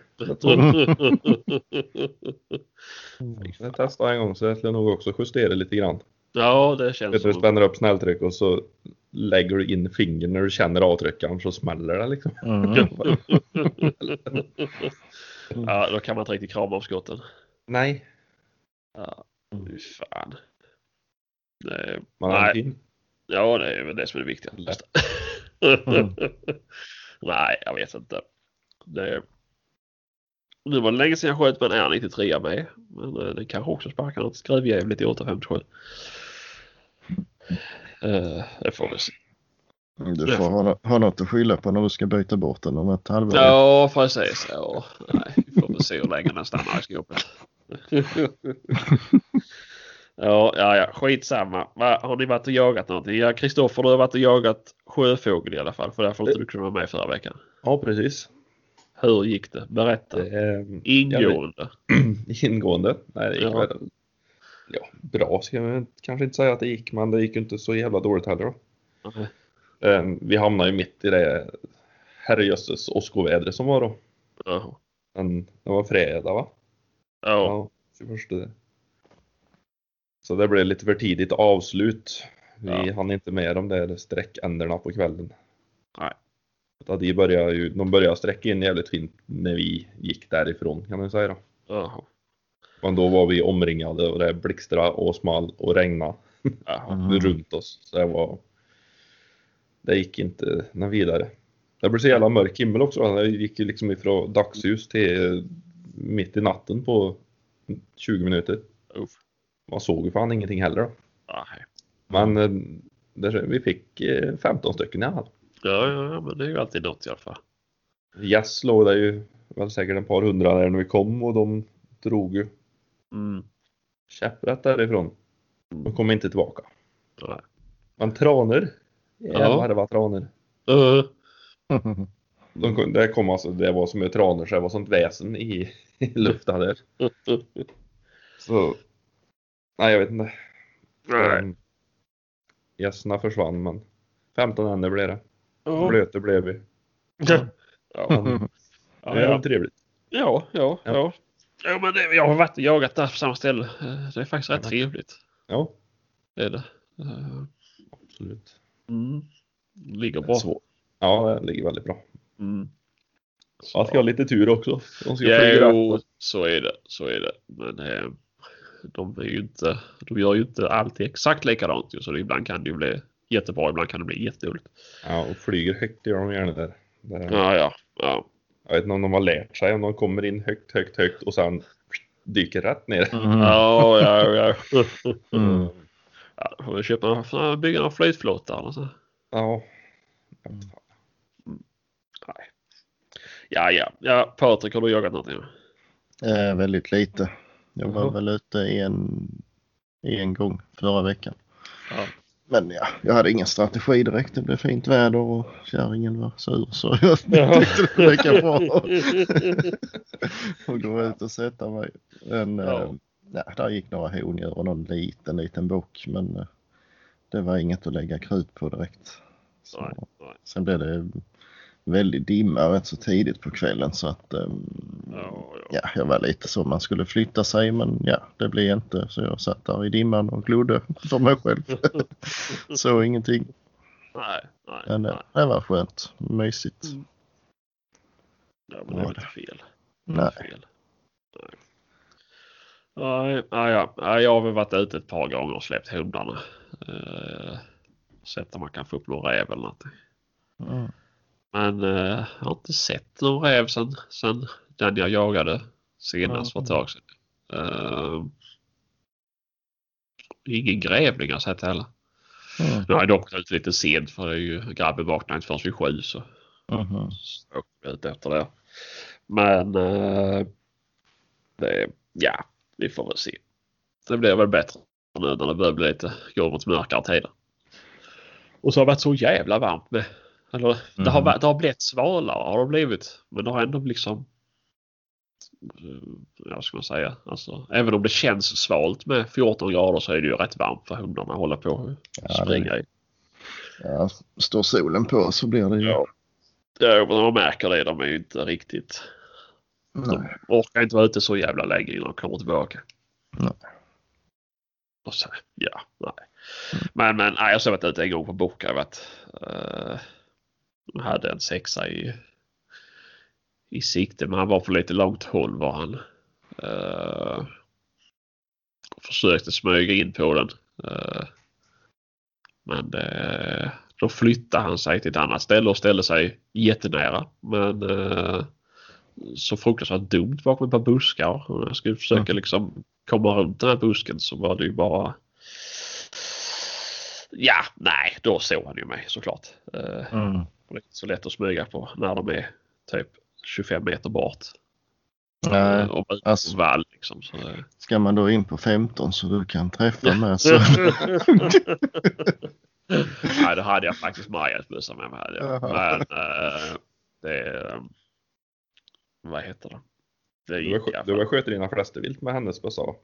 Jag testade en gång så jag skulle nog också justera lite grann. ja, det känns Vet du, du som... spänner upp snälltryck och så lägger du in fingret när du känner avtryckaren så smäller det liksom. Mm. Ja, då kan man inte riktigt krama om skotten. Nej. Ja, fy fan. Det, Man Nej. fin. ja, det är väl det som är det viktiga. Mm. Nej, jag vet inte. Det, nu var det länge sedan jag sköt med en R93 med. Men eh, det kanske också sparkar något skruvjävligt i 857. Uh, det får vi se. Du får ha, ha något att skylla på när du ska byta bort den om ett halvår. Ja, precis. Ja, nej, vi får väl se hur länge den stannar i skåpet. ja, ja, ja, skitsamma. Va, har ni varit och jagat någonting? Ja, Kristoffer, du har varit och jagat sjöfågel i alla fall. För därför inte du kunde vara med förra veckan. Ja, precis. Hur gick det? Berätta. Är Ingående. ingående. Nej, det gick Ja. väl ja, bra ska jag kanske inte säga att det gick, men det gick inte så jävla dåligt heller. Då. Nej. Eh, Vi hamnade ju mitt i det herrejösses åskovädret som var då. Jaha. Men det var fredag va? Ja. Ja, 21. Så det blev lite för tidigt avslut. Vi Ja. hann inte med de där sträckänderna på kvällen. Nej. Så De började, ju, de började sträcka in jävligt fint när vi gick därifrån kan man säga. Då. Men då var vi omringade och det blixtrade och small och regnade Jaha. Mm. runt oss. Så det var... Det gick inte något vidare. Det blev så jävla mörk himmel också. Det gick ju liksom ifrån dagsljus till mitt i natten på 20 minuter. Uff. Man såg ju fan ingenting heller då. Nej. Men eh, det, vi fick eh, 15 stycken i alla fall. Ja, ja, ja, men det är ju alltid något i alla fall. Gäss låg det ju väl säkert ett par hundra där när vi kom och de drog ju Mm. käpprätt därifrån. De kom inte tillbaka. Nej. Men tranor. Ja. Jävlar vad tranor. Uh, De kom, det kom alltså, det var som ett tranor så det var sånt väsen i, i luften där. Så, nej jag vet inte. Gästerna försvann men 15 änder blev det. Ja. Blöta blev vi. Ja. Men, Ja, det är ja. trevligt. Ja, ja, Ja. ja. ja men det, jag har varit och jagat där på samma ställe. Eh, Det är faktiskt rätt trevligt. Ja, Det är det. Eh, absolut. Mm. Ligger bra. svårt, Ja, det ligger väldigt bra. Mm. Jag ska ha lite tur också. De ska Ja, jo, så är det. Så är det. Men eh, de, är ju inte, de gör ju inte alltid exakt likadant. Så det, ibland kan det ju bli jättebra, ibland kan det bli jättedåligt. Ja, och flyger högt gör de gärna där. Det- Ja, ja. ja. Jag vet inte om de har lärt sig om de kommer in högt, högt, högt och sen dyker rätt ner. Mm. Ja, ja, ja. Mm. ja då får vi köpa, bygga en flytflotta eller så. Ja. Nej. Ja, ja. Ja, Patrik, har du jagat någonting? Eh, väldigt lite. Jag var Jaha. väl ute en, en gång förra veckan. Ja. Men ja, jag hade ingen strategi direkt. Det blev fint väder och kärringen var sur så jag Jaha. tyckte det lika bra att gå ut och sätta mig. Men Ja. eh, ja, där gick några hondjur och någon liten, liten bock. Men eh, det var inget att lägga krut på direkt. Så, Nej, nej. Sen blev det väldigt dimma rätt så tidigt på kvällen så att eh, Ja, ja. ja, jag var lite så man skulle flytta sig men ja, det blev inte så jag satt där i dimman och glodde för mig själv. så ingenting. Nej, nej, Men eh, nej. det var skönt, mysigt. Mm. Ja, men det är Ja, inte fel. Nej. fel. Nej. Nej, nej, ja. Nej, jag har väl varit ute ett par gånger och släppt hundarna. Uh, sett om man kan få upp någon räv eller någonting. Mm. Men eh, jag har inte sett någon räv sen, sen den jag jagade senast för ett tag sedan. Eh, ingen grävling har jag sett heller. Mm. Jag dock ut lite sent för det är ju grabben vaknade inte förrän vid sju så så åkte vi ut efter det. Men eh, det, ja, vi får väl se. Det blir väl bättre nu när det börjar bli lite, gå mot mörkare tider. Och så har det varit så jävla varmt med. Eller det, har, varit- det har blivit svalare har det blivit. Men det har ändå liksom eh, Ja, ska man säga. Alltså, även om det känns svalt med 14 grader så är det ju rätt varmt för hundarna att hålla på och Ja, det- springa i. Ja, står solen på så blir det ju... Ja. Ja, man märker det. De är ju inte riktigt Nej. De orkar inte vara ute så jävla länge innan de kommer tillbaka. Nej. Och så, ja, nej. Men, men nej, jag har varit ute en gång på bock. Jag varit, eh, jag hade en sexa i, i sikte men han var på lite långt håll var han. Uh, försökte smyga in på den. Eh, men eh, då flyttade han sig till ett annat ställe och ställde sig jättenära. Men så fruktansvärt dumt bakom ett par buskar. Jag skulle försöka liksom komma runt den här busken så var det ju bara... Ja, nej, då såg han ju mig såklart. Mm. Och det är inte så lätt att smyga på när de är typ 25 meter bort. Nej, och alltså- vall liksom. Så. Ska man då in på 15 så du kan träffa med så... Nej, då hade jag faktiskt Marias bössa med mig. Men eh, det... eh, vad heter det? Det Du gick har, du har skjutit dina flästervilt med hennes bössa va?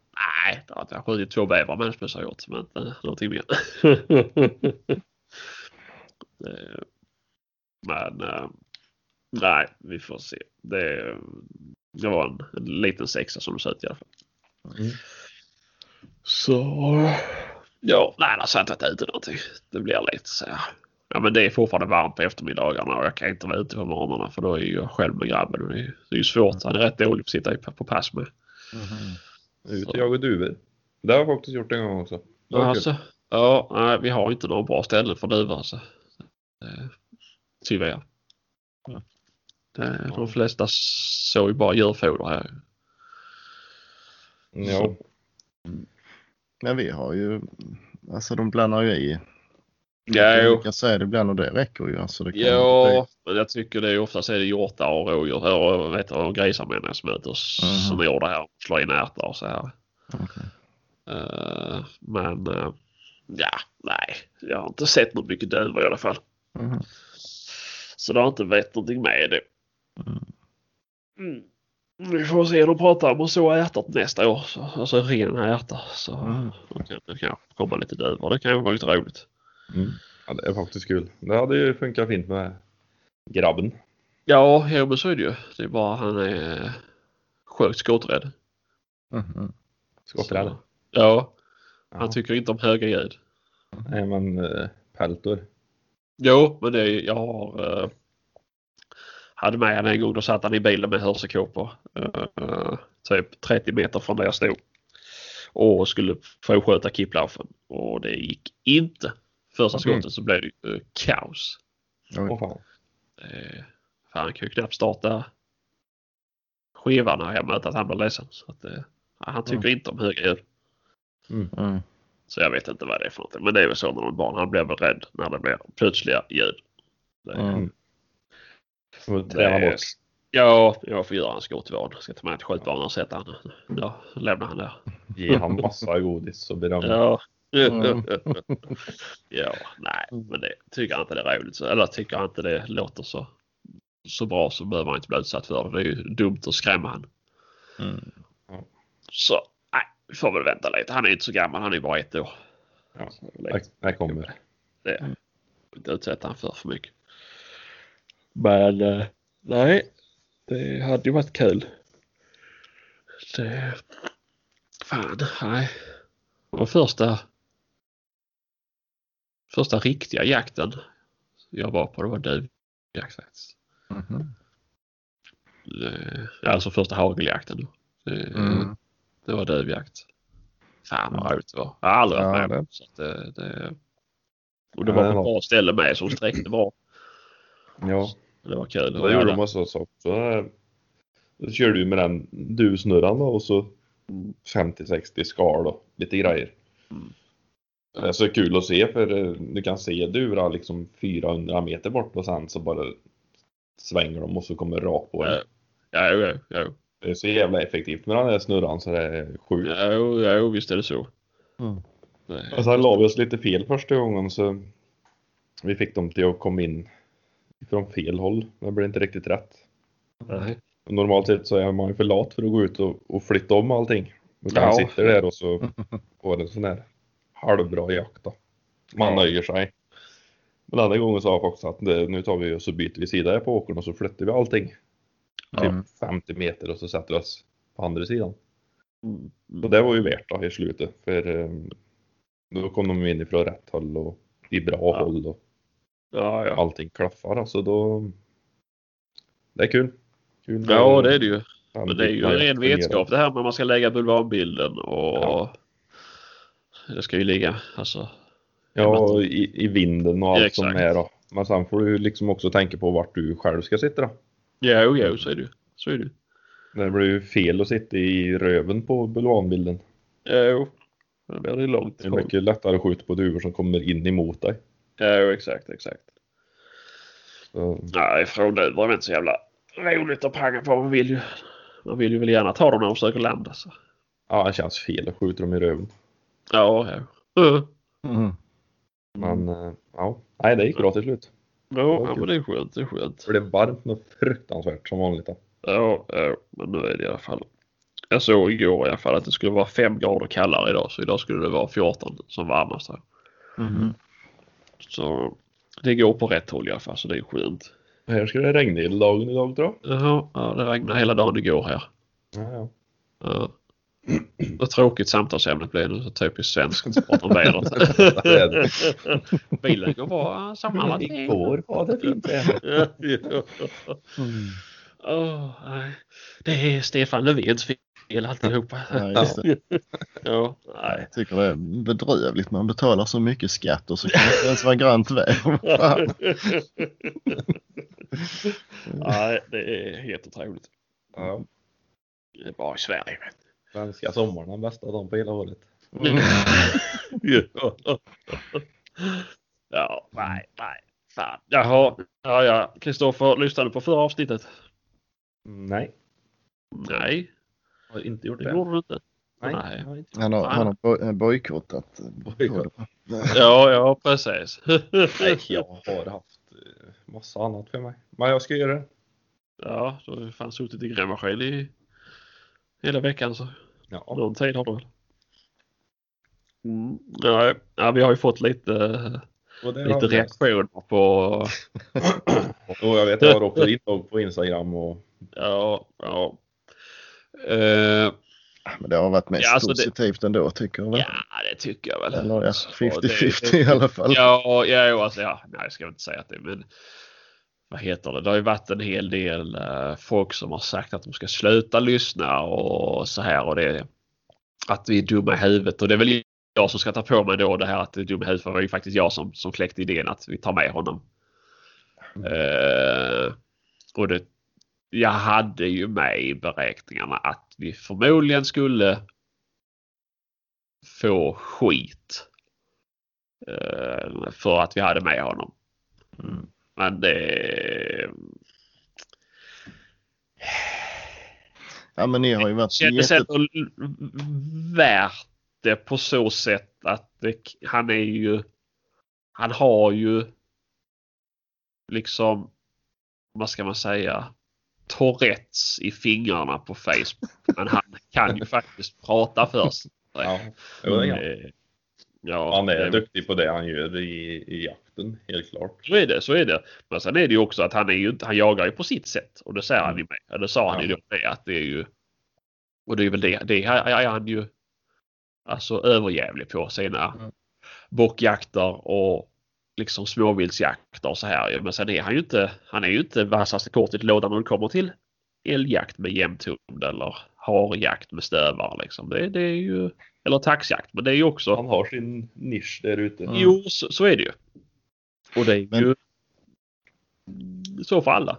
Nej, det har jag skjutit två bävrar med hennes bössa gjort. Men inte någonting mer. Det- men eh, nej, vi får se. Det, det var en, en liten sexa som det såg ut i alla fall. Mm. Så ja, nej, alltså jag har inte varit ute någonting. Det blir lite så här. Ja, men det är fortfarande varmt på eftermiddagarna och jag kan inte vara ute på morgnarna för då är jag själv med grabben. Och det, är, det är ju svårt. Han är rätt dålig på att sitta på pass med. Ut Så. och jaga duvor. Det har jag faktiskt gjort en gång också. Det. Alltså, ja, nej, vi har inte några bra ställen för duvor alltså. Tyvärr. Ja. Det, de flesta såg ju bara djurfoder här. Ja. Men vi har ju... Alltså de blandar ju i. Ja, jo. Jag säger det ibland och det räcker ju. Alltså, det kan Ja, men jag tycker det är oftast är det hjortar och rådjur och, vet, och grisar menar jag som och s- Mhm. som gör det här. Slår in ärtor och så här. Okej. Eh, men eh, ja, nej. Jag har inte sett något mycket duvor i alla fall. Mhm. Så det har inte varit någonting med det. Mm. Mm. Vi får se. De pratar om att så till nästa år. Så, alltså rena ärtor. Så Mm. då kan det kanske komma lite duvor. Det kan ju vara lite roligt. Mm. ja, det är faktiskt kul. Det hade ju funkat fint med grabben. Ja, jo, men så är det ju. Det är bara han är sjukt skotträdd. Mhm. Skotträdd. Så- Ja, Ja. han tycker inte om höga ljud. Nej men uh, peltor. Jo, men det, jag har... Uh, hade med han en gång. Då satt han i bilen med hörselkåpor. Uh, typ 30 meter från där jag stod. Och skulle få sköta kipplaufen. Och det gick inte. Första skottet mm. så blev det uh, kaos. Oh, fan. Fan, han kan ju knappt starta skivan när jag möter att han blir ledsen. Så att, uh, han tycker mm. inte om höga ljud. Mm. Så jag vet inte vad det är för någonting. Men det är väl så när man barn. Han blir väl rädd när det blir plötsliga ljud. Det, mm. det, ja, jag får göra en skottvan. Ska ta med till skjutbanan och sätta han. Ja, lämna han där. Ge han massa godis så blir det Ja. Mm. ja, nej, men det tycker han inte det är roligt. Eller tycker han inte det låter så, så bra så behöver han inte bli utsatt för det. Det är ju dumt att skrämma han. Mm. Så vi får väl vänta lite. Han är inte så gammal. Han är bara ett år. Ja, det kommer. Det. Mm. Inte utsätta han för för mycket. Men eh, nej, det hade ju varit kul. Det... Fan, nej. Och första första riktiga jakten jag var på det var duvjakt faktiskt. Mm -hmm. Alltså första hageljakten. Mm. Det var duvjakt. Fan vad roligt det var. Jag har aldrig varit med om så det, det, Och det var på ett bra ställe med som sträckte bra. Ja. Det var kul. Det gjorde de massa saker. Så, så körde du med den duvsnurran då och så 50-60 skal och lite grejer. Mm. Det är så kul att se för eh, du kan se dura liksom 400 meter bort och sen så bara svänger de och så kommer rakt på en. Ja, ja, ja, ja. Det är så jävla effektivt med den där snurran så det är sjukt. Jo, jo visst är det så. Mm. Och sen la vi oss lite fel första gången så vi fick dem till att komma in från fel håll. Det blev inte riktigt rätt. Nej. Normalt sett så är man ju för lat för att gå ut och, och flytta om allting. Utan ja. man sitter där och så får en sån där halvbra jakt då. Man ja. nöjer sig. Men andra gången sa jag också att nu tar vi och så byter vi sida på åkern och så flyttar vi allting typ ja. 50 meter och så sätter vi oss på andra sidan. Mm. Så det var ju värt då i slutet för um, då kom de in ifrån rätt håll och i bra ja. håll och ja, ja. allting klaffar alltså då. Det är kul. kul ja det är det ju. Men det är ju en ren vetskap det här med man ska lägga bulvanbilden och ja. det ska ju ligga alltså. Ja, i, i vinden och allt som är då. Men sen får du liksom också tänka på vart du själv ska sitta då. Jo, jo, så är det Så är det Det blir ju fel att sitta i röven på bulvanbilden. Jo, då blir det långt. Det är mycket lättare att skjuta på duvor som kommer in emot dig. Jo, exakt, exakt. Så. Nej, frånduvor är inte så jävla roligt att panga på. Man vill ju, man vill ju väl gärna ta dem när de försöker landa. Så. Ja, det känns fel att skjuta dem i röven. Ja, ja. Mm. Men, eh, ja. Nej, det gick bra till slut. Ja, ja men det är skönt. Det är skönt. För det är varmt och fruktansvärt som vanligt. Då. Ja, ja, men nu är det i alla fall. Jag såg igår i alla fall att det skulle vara 5 grader kallare idag. Så idag skulle det vara 14 som varmast. Här. Mm. Så det går på rätt håll i alla fall. Så det är skönt. Här ska det regna hela dagen idag tror jag. Jaha, ja, det regnar hela dagen igår här. Ja, ja. ja. Vad tråkigt samtalsämnet blev nu. Så typiskt svenskt. att prata om vädret. Bilen går bra sammanlagt. Igår var det fint väder. Mm. Oh. Det är Stefan Löfvens fel alltihopa. Ja, ja, nej. Jag tycker det är bedrövligt. Man betalar så mycket skatt och så kan det inte ens vara grönt väder. nej, det är helt otroligt. Ja. Det är bara i Sverige. Svenska sommaren den bästa dagen på hela året. Mm. ja, nej, nej. Fan. Jaha, ja, ja. Kristoffer, lyssnade du på förra avsnittet? Nej. Nej. Har inte gjort det. Det gjorde du inte. Nej. Nej. Han har, han har boj- bojkottat. Bojkott. Ja, ja precis. Nej, jag har haft eh, massa annat för mig. Men jag ska göra det. Ja, du har fan suttit i grävmaskin i hela veckan så Ja. någon tid har du väl. Mm. Ja, ja, vi har ju fått lite, det lite reaktioner på, Och jag vet, jag har också inlogg på Instagram och ja, ja. Eh, Men det har varit mest Ja, alltså det- positivt ändå tycker jag väl. Ja, det tycker jag väl. Eller ja, Alltså, 50-50 det- i alla fall. Ja, ja, jo, alltså, ja, nej, jag ska inte säga att det, men vad heter det? Det har ju varit en hel del eh, folk som har sagt att de ska sluta lyssna och så här och det att vi är dumma i huvudet och det är väl jag som ska ta på mig då det här att det är dumma i huvudet för det var ju faktiskt jag som, som kläckte idén att vi tar med honom. Eh, och det, jag hade ju med i beräkningarna att vi förmodligen skulle få skit. eh, för att vi hade med honom. Mm. Men det... Ja men ni har ju varit kändes jätte... ändå värt det på så sätt att det, han är ju... Han har ju liksom, vad ska man säga, Tourettes i fingrarna på Facebook. Men han kan ju faktiskt prata för sig. Ja, det Ja, Han är det- duktig på det han gör i, i jakten, helt klart. Så är det, så är det. Men sen är det ju också att han är ju han jagar ju på sitt sätt. Och det säger han ju med. Eller sa han ju Ja. då med att det är ju. Och det är väl det, det är han ju alltså överjävlig på sina Mm. bockjakter och liksom småviltsjakter och så här. Men sen är han ju inte, han är ju inte vassaste kortet i lådan när det kommer till älgjakt med jämthund eller harjakt med stövare liksom. Det, det är ju, eller taxjakt. Men det är ju också Han har sin nisch där ute. Mm. Jo, så, så är det ju. Och det är Men- ju så för alla.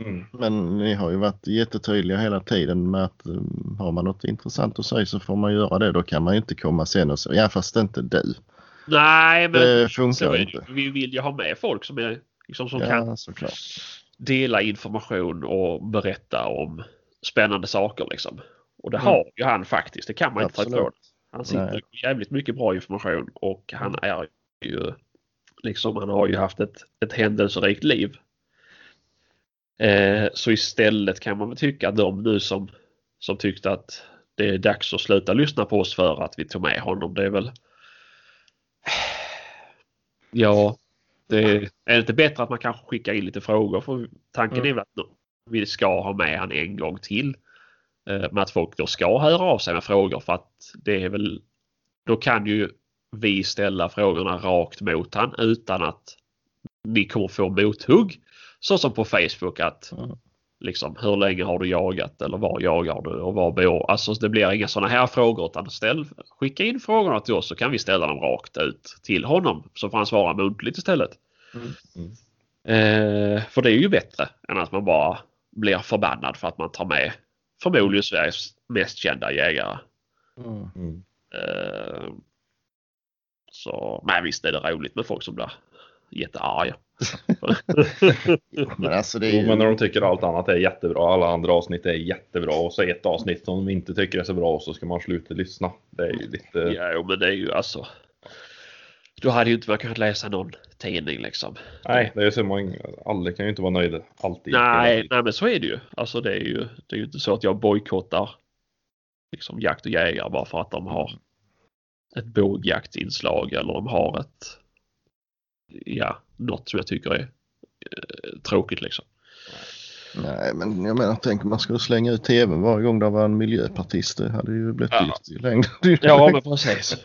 Mm. Men ni har ju varit jättetydliga hela tiden med att um, har man något intressant att säga så får man göra det. Då kan man ju inte komma sen och säga ja fast inte du. Nej, men Det funkar inte. Vi vill ju ha med folk som, är, liksom, som kan Ja såklart. dela information och berätta om spännande saker. Liksom. Och det Mm. har ju han faktiskt. Det kan man inte ta Absolut. ifrån. Han sitter Nej. jävligt mycket bra information och han är ju liksom, han har ju haft ett, ett händelserikt liv. Eh, så istället kan man väl tycka att de nu som, som tyckte att det är dags att sluta lyssna på oss för att vi tog med honom. Det är väl... Ja, det är, är det inte bättre att man kanske skickar in lite frågor? För tanken Mm. är väl att vi ska ha med han en gång till. Eh, Men att folk då ska höra av sig med frågor för att det är väl då kan ju vi ställa frågorna rakt mot han utan att ni kommer få mothugg. Så som på Facebook att Mm. liksom hur länge har du jagat eller var jagar du och var bor Alltså det blir inga sådana här frågor utan ställ, skicka in frågorna till oss så kan vi ställa dem rakt ut till honom så får han svara muntligt istället. Mm. Mm. Eh, för det är ju bättre än att man bara blir förbannad för att man tar med förmodligen Sveriges mest kända jägare. Mm. Mm. Eh, så, men visst är det roligt med folk som blir jättearga. Men alltså det är Jo, ju... men när de tycker allt annat är jättebra, alla andra avsnitt är jättebra och så ett avsnitt som de inte tycker är så bra och så ska man sluta lyssna. Det är ju lite... ja, jo, men det är ju alltså. Då hade ju inte man kunnat läsa någon tidning liksom. Nej, det är så många, alla kan ju inte vara nöjda alltid. Nej, nej, men så är det ju. Alltså det är ju, det är ju inte så att jag bojkottar liksom jakt och jägare bara för att de har ett bågjaktinslag eller de har ett, ja, något som jag tycker är eh, tråkigt liksom. Nej men jag menar tänk om man skulle slänga ut tvn varje gång det var en miljöpartist. Det hade ju blivit Ja. dyrt i längden. Ja, men precis.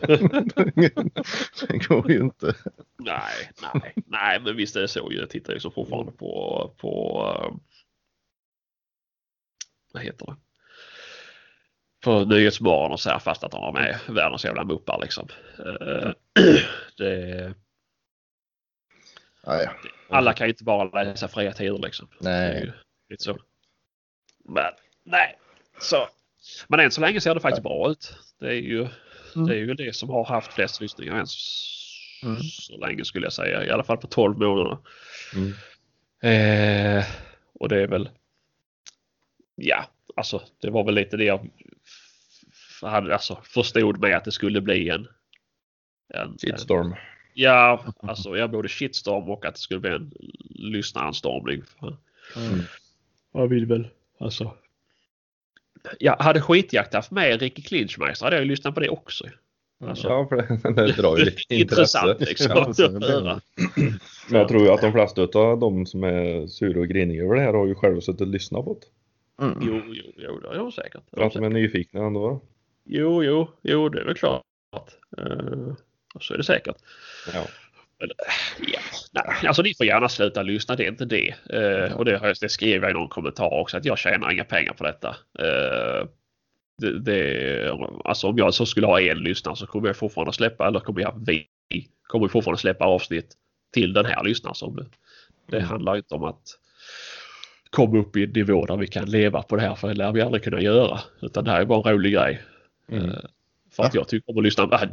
det går ju inte. nej, nej, nej, men visst är det så. Jag tittar ju så fortfarande på, på eh, vad heter det? På Nyhetsmorgon och så här fast att de har med världens jävla muppar liksom. Eh, det, alla kan ju inte bara läsa fria tider liksom. Det är nej. Lite så. Men nej, så. Men än så länge ser det faktiskt bra ut. Det är ju, Mm. det, är ju det som har haft flest lyssningar än så, Mm. så länge skulle jag säga. I alla fall på 12 månader. Mm. Eh, och det är väl. Ja, alltså det var väl lite det jag hade, alltså, förstod med att det skulle bli en. en, en Shitstorm. ja, alltså jag både shitstorm och att det skulle bli en lyssnaranstormning. Mm. Jag vill väl alltså. Jag hade skitjakt haft med Ricky Klinchmeister hade jag ju lyssnat på det också. Alltså, Ja, för det, det drar ju lite Intressant liksom. Ja, så att det- höra. Men jag tror ju att de flesta av de som är sura och griniga över det här har ju själva suttit och lyssnat på det. Mm. Jo, jo, jo, det är de säkert. För att de är nyfikna ändå. Jo, jo, jo, det är väl klart. Uh, så är det säkert. Ja. Men, eh, ja, nej, alltså ni får gärna sluta lyssna, det är inte det. Eh, och det, har jag- det skrev jag i någon kommentar också, att jag tjänar inga pengar på detta. Eh, det, det, alltså om jag så skulle ha en lyssnare så kommer jag fortfarande släppa, eller kommer jag, vi kommer fortfarande släppa avsnitt till den här lyssnaren. Som det, Mm. handlar inte om att komma upp i en nivå där vi kan leva på det här, för det lär vi aldrig kunna göra. Utan det här är bara en rolig grej. Mm. För att jag tycker om att lyssna. Ah,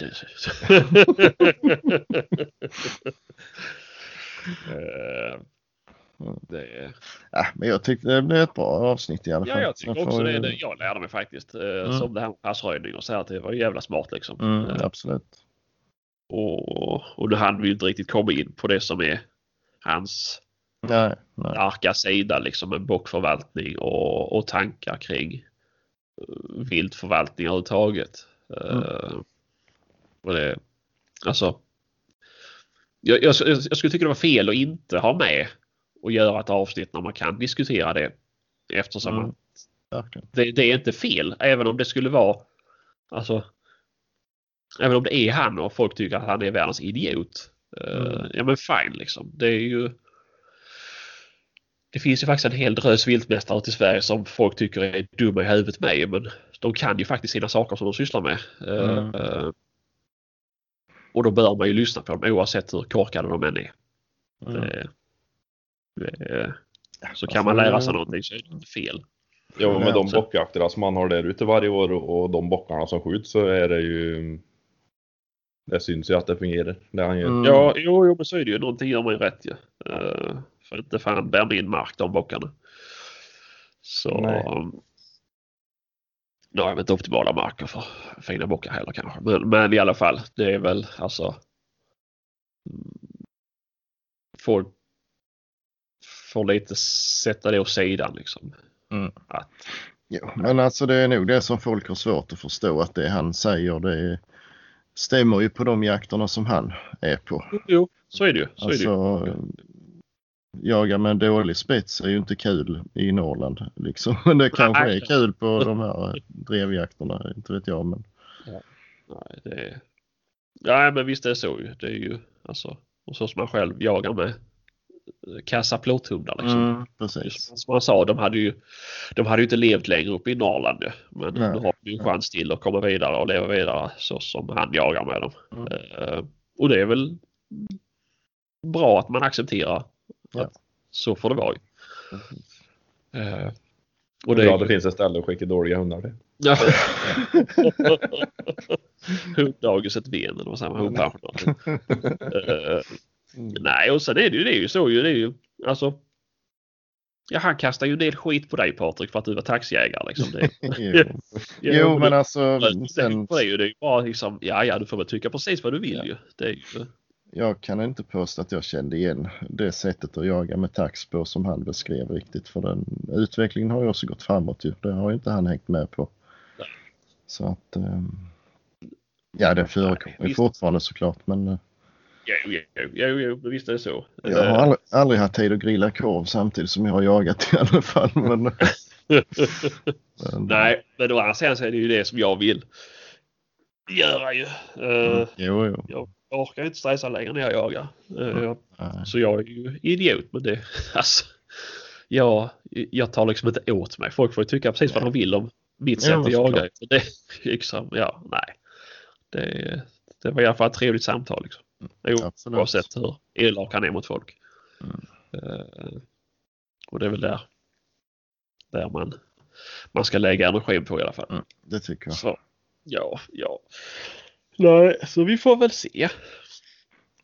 det- Ja, men jag tyckte det blev ett bra avsnitt i alla fall. ja, jag tycker också det. det. Jag lärde mig faktiskt. eh, Mm. Som det här med passröjning och så här. Det var jävla smart liksom. Mm, Eh, absolut. och, och nu hann vi inte riktigt komma in på det som är hans Nej, nej. starka sida liksom med bockförvaltning och, och tankar kring uh, viltförvaltning överhuvudtaget. Uh, och det, alltså, jag, jag, jag skulle tycka det var fel att inte ha med och göra ett avsnitt när man kan diskutera det. Eftersom Mm. det, det är inte fel även om det skulle vara alltså Även om det är han och folk tycker att han är världens idiot. Eh, Mm. Ja men fine liksom. Det är ju Det finns ju faktiskt en hel drös viltmästare i Sverige som folk tycker är dumma i huvudet med men de kan ju faktiskt sina saker som de sysslar med. Eh, Mm. eh, Och då bör man ju lyssna på dem oavsett hur korkade de än är. Mm. Det, det, så Ja, kan man för- lära sig någonting så är det inte fel. Ja, med de bockjakterna som man har där ute varje år och de bockarna som skjuts så är det ju Det syns ju att det fungerar. Det han gör. Mm. Ja, jo, jo, men så är det ju. Någonting gör man ju rätt ju. Uh, för inte fan bär min mark de bockarna. Så... Nej. Um, nu har jag inte optimala marker för fina bockar heller kanske. Men, men i alla fall, det är väl alltså... mm, Folk får lite sätta det åt sidan liksom. Mm. Att, Jo, men alltså det är nog det som folk har svårt att förstå att det han säger det stämmer ju på de jakterna som han är på. jo, så är det ju. Så är det ju. Jaga med en dålig spets är ju inte kul i Norrland liksom. Men det kanske är kul på de här drevjakterna, inte vet jag. Men Nej, det är... Nej, men visst är det så ju. Det är ju alltså... Och så som man själv jagar med eh, kassa plåthundar liksom. mm, precis. Som man sa, de hade ju de hade ju inte levt längre upp i Norrland. Men Nej. nu har de ju en chans till att komma vidare och leva vidare så som han jagar med dem. Mm. Eh, och det är väl bra att man accepterar Ja. så får det vara ju. Eh, och det är ja, det finns ett ställe att skicka dåliga hundar till. Ja. Hunddagis ett ben eller vad säger man? Hundpensionat. Eh, Nej, och sen är det ju, det är ju så ju. Det är ju alltså. Ja, han kastar ju en del skit på dig Patrik för att du var taxiägare liksom. Det, jo. jo, men alltså sen, Det är ju det är ju bara liksom, ja, ja, du får väl tycka precis vad du vill Ja. ju. Det är ju jag kan inte påstå att jag kände igen det sättet att jaga med tax på som han beskrev riktigt. För den utvecklingen har ju också gått framåt ju. Det har ju inte han hängt med på. Nej. Så att ehm, ja, det förekommer ju fortfarande såklart. Men eh, jo, jo, jo, jo, visst är det så. jag har Eh, aldrig, aldrig haft tid att grilla korv samtidigt som jag har jagat i alla fall. Men, men, Nej, men å andra sidan så är det ju det som jag vill göra ju. Eh, Mm, jo, jo. Jag orkar inte stressa längre när jag jagar. Eh, jag. Så jag är ju idiot men det, alltså. Jag, jag tar liksom inte åt mig. Folk får ju tycka precis vad de vill om mitt sätt Ja, att jaga. Så det, liksom, ja, nej. Det, det var i alla fall ett trevligt samtal. Liksom. Jo, Absolut. oavsett hur elak han är mot folk. Mm. Eh, och det är väl där, där man, man ska lägga energin på i alla fall. Mm, det tycker jag. Så, ja, ja. Nej, så vi får väl se.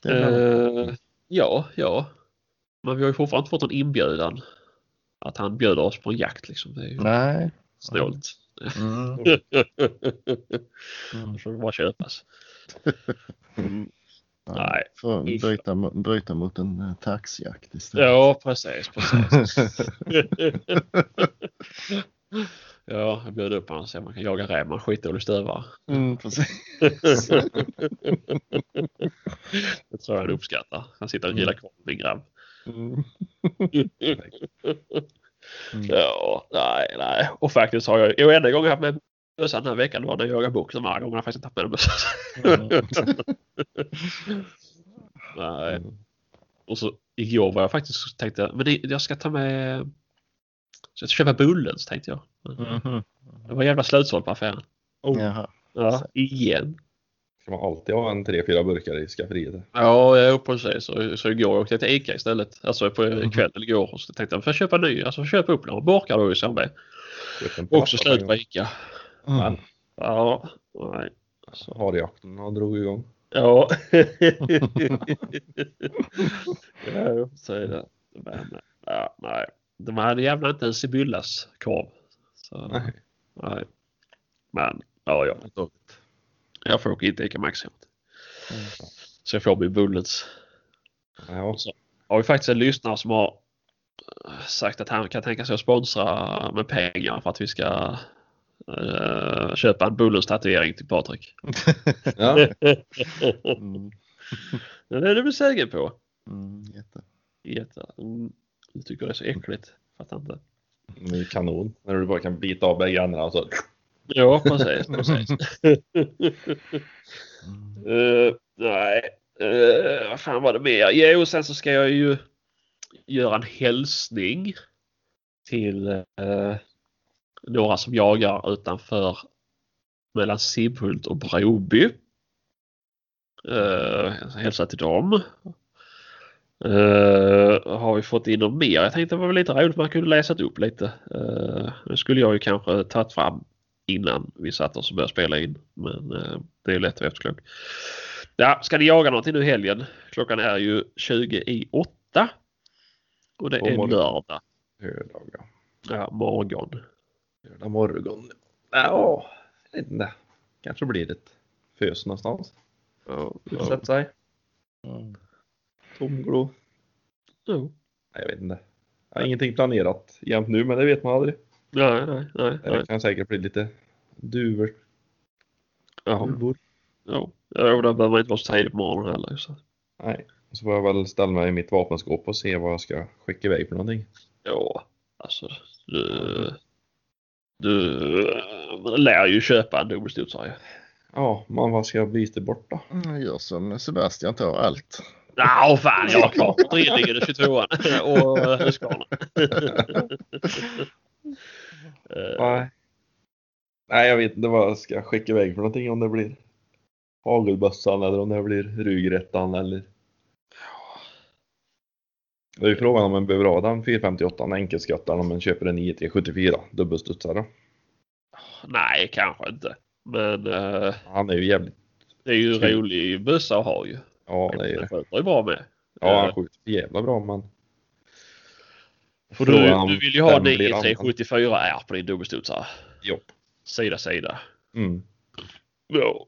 Det. Eh, ja, ja. Men vi har ju fortfarande inte fått en inbjudan. Att han bjuder oss på en jakt liksom. Det är ju Nej. snålt. Mm. Det får bara köpas. Mm, Nej. Får bryta, bryta mot en eh, taxjakt istället. Ja, precis. precis. ja, jag bjöd upp honom om man kan jaga räv en skitdålig stövare. mm, precis. Det tror jag han uppskattar. Han sitter och grillar korv min grabb. Mm. Mm. Ja, nej, nej. Och faktiskt har jag, jo enda gången jag haft med bössan den här veckan var när jag jagade bok. De andra gångerna har jag faktiskt inte haft med bössan. nej. Mm. Och så igår var jag faktiskt tänkte men jag ska ta med så jag ska köpa Bullens tänkte jag. Men Mhm. Det var jävla slutsålt på affären. Oh. Jaha. Ja, igen. Ska man alltid ha en tre, fyra burkar i skafferiet? Ja, jag sig. Så, så igår åkte jag till Ica istället. Alltså på Mhm. kvällen igår. Och så tänkte jag, får jag köpa ny? Alltså köpa upp några burkar då i samband. Också slut på Ica. gång. Ja, nej. Så har dragit igång. Ja. ja, så är det. Men, ja, nej. De hade jävla inte en Sibyllas korv. Så, Nej. nej. Men, ja, ja. Jag får åka in till Ica Maxi. Mm. Så jag får min Bullets. Ja, har vi faktiskt en lyssnare som har eh, sagt att han kan tänka sig att sponsra med pengar för att vi ska eh, köpa en Bullens tatuering till Patrik. ja. Mm. Det är du väl säker på? Mm, jätte. Jätte. Mm. Du tycker det är så äckligt. Fattar inte. det är kanon. När du bara kan bita av bägge ändarna så. Ja, precis. precis. Eh, nej, uh, vad fan var det mer? Jo, och sen så ska jag ju göra en hälsning till uh, några som jagar utanför mellan Sibbhult och Broby. Uh, hälsa till dem. Uh, har vi fått in något mer? Jag tänkte det var väl lite roligt man kunde läsa upp lite. Uh, det skulle jag ju kanske tagit fram innan vi satt oss och började spela in. Men uh, det är lätt att efterklok. Ja, ska ni jaga någonting nu i helgen? Klockan är ju 20 i 8. Och det är lördag. Lördag, ja. Ja, morgon. Lördag morgon. Ja, jag vet inte. Kanske blir ett fös någonstans. Ja, sätta sig. Mm. Tomglo. Jo. Nej, jag vet inte. Jag har ingenting planerat jämt nu, men det vet man aldrig. Nej, nej, nej. nej. Det kan säkert bli lite duvor. Ja, duvor. ja. ja, då behöver man inte vara så tidigt på morgonen heller. Så. Nej. Så får jag väl ställa mig i mitt vapenskåp och se vad jag ska skicka iväg för någonting. Ja, alltså du, du lär ju köpa en dubbelstudsare. Ja, man vad ska jag byta bort då? Mm, Gör som Sebastian tar allt. Ja, fan jag har kvar drillingen 22an och Husqvarna. Nej. Nej, jag vet inte vad jag ska skicka iväg för någonting. Om det blir hagelbössan eller om det blir rugrättan eller... Det är ju frågan om man behöver ha den 458 enkelskattaren om man köper en 9374 dubbelstudsare. Nej, kanske inte. Men eh, Han är ju jävligt... det är ju rolig bössa att ha ju. Ja, det är det. skjuter ju bra med. Ja, han Eh, skjuter för jävla bra men... För du, du vill ju ha blir använd. 9374R på din dubbelstudsare. Jo. Sida sida. Mm. Ja.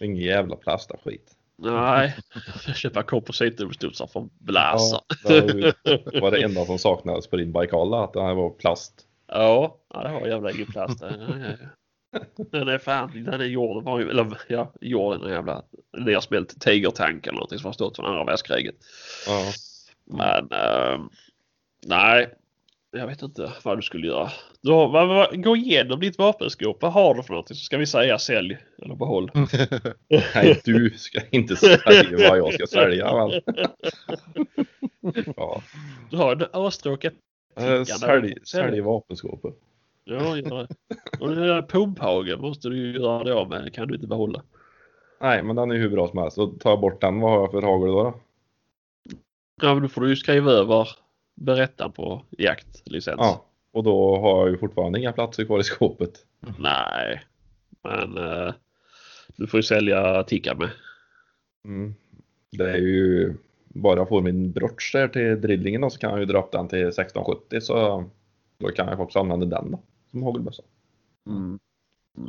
Ingen jävla plastaskit. Nej, jag köper kompositdubbelstudsare från Blasa. Ja, det var var det enda som saknades på din Baikal, att det här var plast. Ja, ja det har jävla ingen plast ja, ja. Den är fan, den är var ju, eller ja, gjord en jävla nersmält tigertank eller någonting som har stått från andra världskriget. Ja. Men ehm, nej, jag vet inte vad du skulle göra. Du har, vad, vad, gå igenom ditt vapenskåp. Vad har du för någonting? Så ska vi säga sälj eller behåll. Nej, du ska inte sälja vad jag ska sälja. Men... Ja. Du har en Astråka. Eh, Sälj, sälj vapenskåpet. Ja, gör det. Och den där pumphagen måste du ju göra det av med. kan du inte behålla. Nej, men den är ju hur bra som helst. Så tar jag bort den, vad har jag för hagel då? då? Ja, men då får du ju skriva över berättaren på jaktlicens. Ja, och då har jag ju fortfarande inga platser kvar i skåpet. Nej, men eh, du får ju sälja ticka med. Mm. Det är ju bara jag får min brosch där till drillingen då, så kan jag ju dra upp den till 1670 så då kan jag också använda den då som hagelbössa. Mm.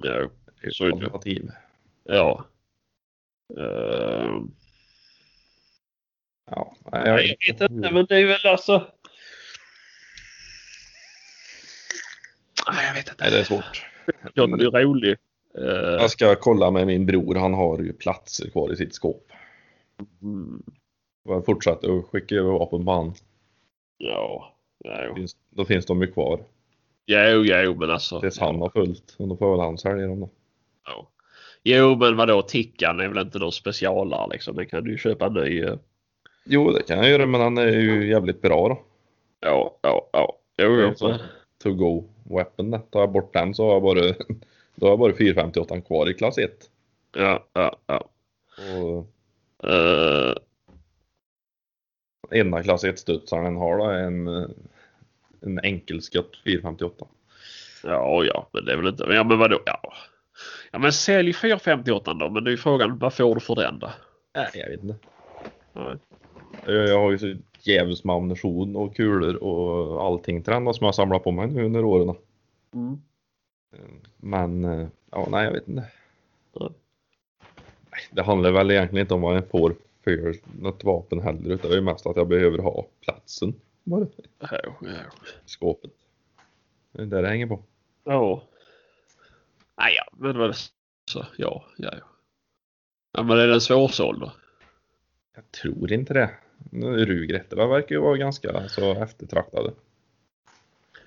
Ja, Så alternativ. ja. Eh, Ja, jag vet inte, men det är väl alltså... Nej, jag vet inte. Nej, det är svårt. Jag blir rolig. Eh, Jag ska kolla med min bror, han har ju platser kvar i sitt skåp. mm, Jag fortsätter att skicka över vapen på han. ja, jo. Finns, då finns de ju kvar. Jo, jo, men alltså. Tills han har fullt. Och då får väl han sälja dem då. Ja. Jo, men vadå, tickan är väl inte någon specialare liksom. Den kan du ju köpa ny. eh. Jo, det kan jag göra, men han är ju jävligt bra då. Ja, ja, ja. Jo, jo. sån to go weapon. Tar jag bort den så har jag bara, då har jag bara 458 kvar i klass 1. Ja, ja, ja. Och Eh, ena klass 1 studsaren har då en, en enkelskött 458. ja, ja, men det är väl inte. Ja, men vadå? Ja. Ja, men sälj 458 då. Men det är ju frågan, vad får du för den då? Nej, jag vet inte. Nej. Jag, har ju så jävligt med ammunition och kulor och allting till den som jag samlat på mig nu under åren. Mm. Men, eh, ja, nej jag vet inte. Nej, Det handlar väl egentligen inte om vad jag får för något vapen heller utan det är mest att jag behöver ha platsen ja. i skåpet. Det är där det hänger på. Ja. Nej, ja, men vad så, ja, ja, ja. Ja, men är den svårsåld då? Jag tror inte det. Rugrätterna verkar ju vara ganska så eftertraktade.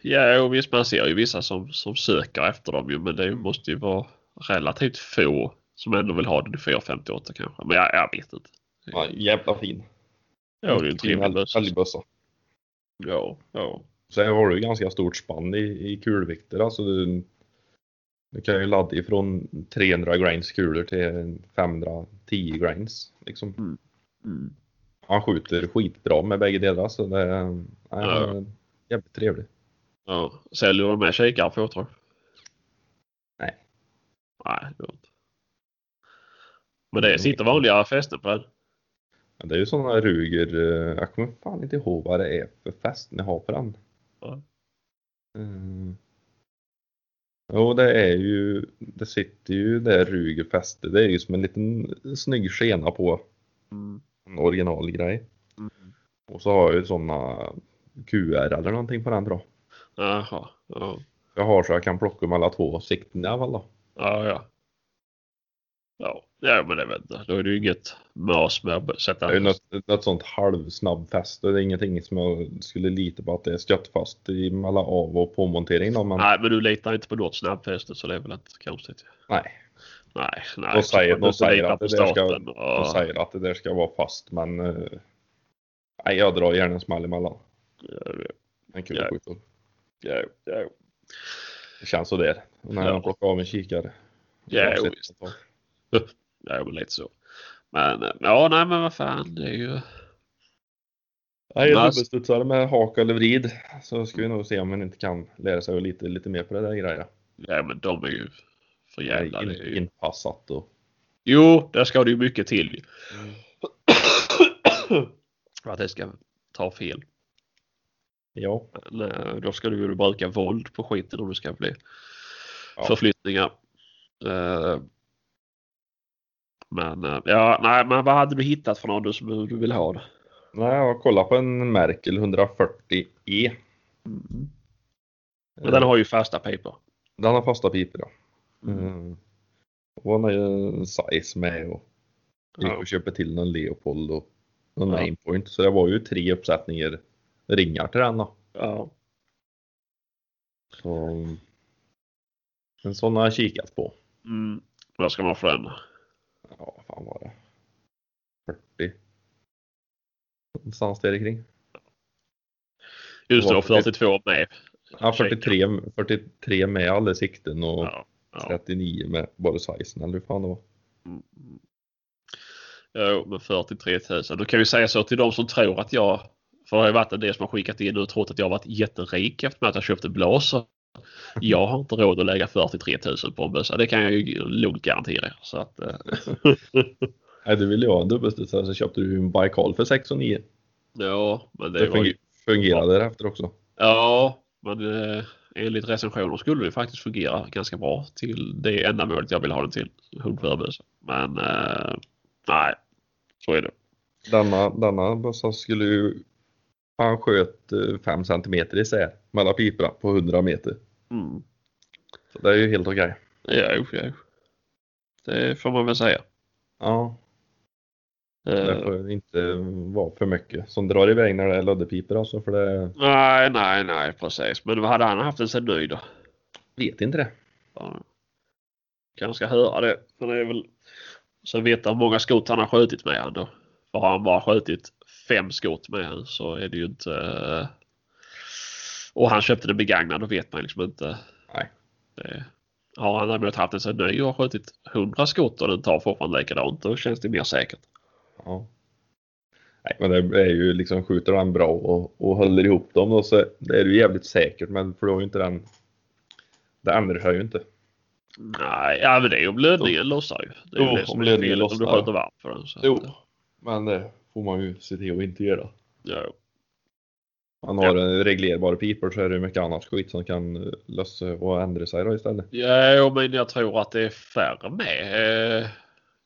Ja, och visst man ser ju vissa som, som söker efter dem ju, men det måste ju vara relativt få som ändå vill ha den i 458 kanske. Men jag, jag vet inte. Ja, jävla fin. Ja, det är en trevlig bössa. Ja, ja. Sen har du ganska stort spann i, i kulvikter. Alltså du, du kan ju ladda ifrån 300 grains kulor till 510 grains. Liksom. Mm. Han skjuter skitbra med bägge delar så det är Ja. jävligt trevlig. ja. Säljer du med kikare tror du? Nej. Nej, det gör inte. Men det sitter vanliga fästen på den. Det är ju sådana Ruger, eh, jag kommer fan inte ihåg vad det är för fästen jag har på den. Ja. Mm. Jo, det är ju, det sitter ju där Ruger fäste. Det är ju som en liten snygg skena på Mm. en originalgrej. Mm. Och så har jag ju sådana QR eller någonting på den då. Jaha. Ja. Jag har så jag kan plocka mellan två sikten i alla fall då. Ja, ja. Ja, ja men det vet inte. Då är det ju inget mas med att sätta Det är ju något, något sånt halvsnabbfäste. Det är ingenting som jag skulle lita på att det är stöttfast i mellan av och påmontering då. Men Nej, men du litar inte på något snabbfäste så det är väl inte konstigt. nej, Nej, nej. De säger- de säger att det ska- staten de och- säger att det där ska vara fast men eh, nej, jag drar gärna en smäll emellan. En kul Ja. ja, ja. Det känns sådär. Och när Ja. jag plockar av en kikare. Ja, visst. Tag. Ja, men lite så. Men eh, ja, nej, men vad fan. Det är ju... En Mas- dubbelstudsare med hak eller vrid. Så ska vi nog se om man inte kan lära sig lite, lite mer på det där grejen. Ja, men de är ju för jävla. Det är ju... inpassat och Jo, där ska det ju mycket till. För att det ska ta fel. ja. Men, eh, då ska du ju bruka våld på skiten om det ska bli Ja. förflyttningar. Eh, Men eh, ja, nej, men vad hade du hittat för något som du vill ha? Då? Nej, jag har kollat på en Merkel 140E. Men den har ju fasta pipor. Den har fasta pipor ja. Mm. Mm. Och han har ju en size med och gick och köpte till någon Leopold och någon Ja. Aimpoint. Så det var ju tre uppsättningar ringar till den då. Ja. Så, en sån har jag kikat på. Mm. Vad ska man få den? Ja, vad fan var det? 40? Någonstans där kring. Just det, och Vad- 42 med. Ja, 43, 43 med alla sikten och Ja. ja. 39 med bara sizen eller hur fan det var. Mm. Jo, men 43 000. Då kan vi säga så till de som tror att jag, för det har ju varit en del som har skickat in och trott att jag har varit jätterik efter att jag köpte blås. Jag har inte råd att lägga 43 000 på en bössa. Det kan jag ju lugnt garantera. Så att, eh, Nej, du ville ju ha en dubbelstudsare så köpte du en Baikal för 6 och 9. ja, men det, Det var ju, funger- fungerade därefter också. Ja, men eh, enligt recensioner skulle det faktiskt fungera ganska bra till det ändamålet jag vill ha den till. Hundförbössa. Men eh, nej, så är det. Denna, denna bössa skulle ju... Han sköt 5 centimeter isär mellan piporna på 100 meter. Mm. Så det är ju helt okej. Ja, jo, ja, jo. Det får man väl säga. Ja. Det Eh, får inte vara för mycket som drar iväg när det är löddepiper alltså för det nej, nej, nej, precis. Men vad hade han haft en sån ny då? vet inte det. Ja. Kanske ska höra det. Men det är väl... Så vet hur många skott han har skjutit med han då. För har han bara skjutit fem skott med han så är det ju inte... eh, Och han köpte den begagnad då vet man liksom inte. Nej. Det... Har han däremot haft en sån ny och har skjutit 100 skott och den tar fortfarande likadant då känns det mer säkert. Ja. Nej, men det är ju liksom skjuter han bra och, och håller ihop dem då så det är ju jävligt säkert men för då är ju inte den det ändrar sig ju inte. Nej, ja men det är ju om lödningen lossar ju. Det är Jo, det som om är lödningen felet om du skjuter varmt för den. Så Jo. Men det får man ju se till att inte göra. ja. Man har en reglerbar piper så är det mycket annat skit som kan lösa och ändra sig då istället. Ja, men jag tror att det är färre med. Eh,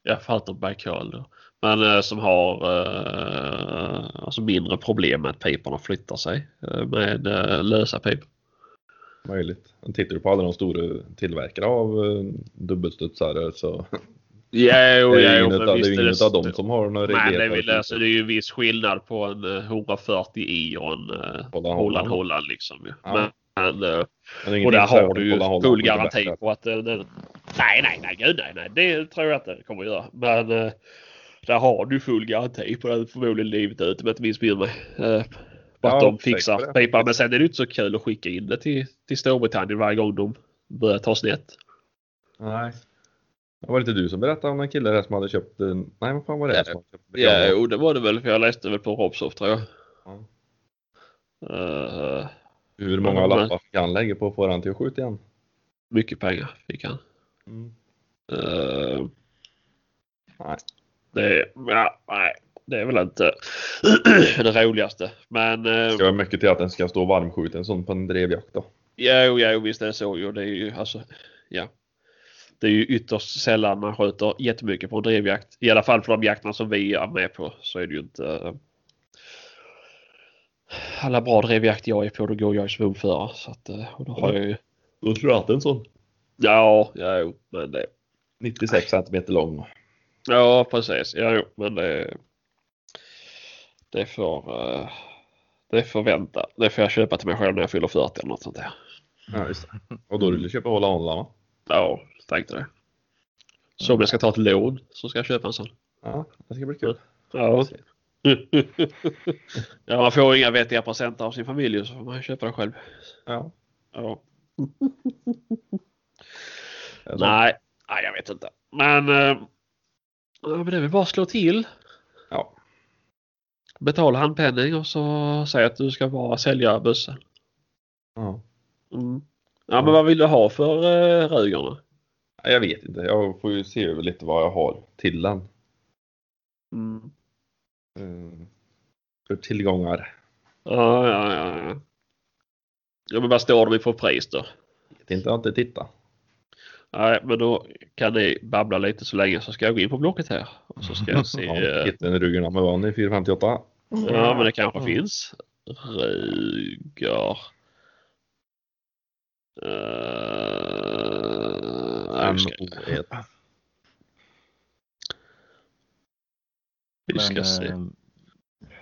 jag fattar då. Men eh, som har eh, alltså mindre problem med att piporna flyttar sig med lösa pipor. Möjligt. Tittar du på alla de stora tillverkare av dubbelstudsare så Ja, jo, det ja, är jo, ingen det visst ingen det av dem som har några Men det väl, alltså, det är ju viss skillnad på en eh, 140i och en eh, Holland, Holland liksom. ju. Ja. Men, eh, Men och där har du ju full garanti bättre. på att den, Nej, nej, nej, gud nej, nej. Det tror jag inte det kommer att göra. Men eh, där har du full garanti på den förmodligen livet ut om jag inte missminner mig. Eh, på att Ja, de fixar pipan. Men sen är det inte så kul att skicka in det till, till Storbritannien varje gång de börjar ta snett. Nej. Det var inte du som berättade om en kille där som hade köpt en... Nej, vad fan var det Ja, som hade köpt Ja, jo, det var det väl. För jag läste väl på Robsoft tror jag. Ja. Eh, Hur många men- lappar fick han lägga på att få den till att skjuta igen? mycket pengar fick han. Mm. Eh, Nej. det, ja, nej, det är väl inte det roligaste. Men eh, Det ska mycket till att den ska stå varmskjuten sån på en drevjakt då. ja, jo, jo, visst är det så. Jo, det är ju alltså, ja. Det är ju ytterst sällan man skjuter jättemycket på en drevjakt. I alla fall för de jakterna som vi är med på så är det ju inte eh, alla bra drevjakt jag är på då går jag i svungföra. Så att, eh, och då har jag ju Då tror jag att en sån. Ja, ja, jo, men det 96 centimeter lång. Ja, precis. Ja, jo, men det, det får eh, det får vänta. Det får jag köpa till mig själv när jag fyller 40 eller något sånt där. Ja, just det. Och då vill du köpa Hålla Honla va? Ja, tänkte det. Så om jag ska ta ett lån så ska jag köpa en sån. Ja, det ska bli kul. Ja. ja, man får inga vettiga present av sin familj så får man köpa det själv. Ja. Ja. Nej, nej, jag vet inte. Men, eh, men det är väl bara att slå till. Ja. Betala handpenning och så säga att du ska bara sälja bussen. ja. Mm. Ja, men vad vill du ha för uh, Rugerna? Jag vet inte. Jag får ju se över lite vad jag har till den. Mm. Mm. För tillgångar. Ja, ja, ja, ja. Ja, men vad står de i för pris då? Vet inte, jag har inte tittat. Nej, men då kan ni babbla lite så länge så ska jag gå in på Blocket här. Och så ska jag se. Ja, eh, Kitten Ruggerna med van i 458. Ja, men det kanske finns. Ruger. Uh, MO1. vi ska Men, se.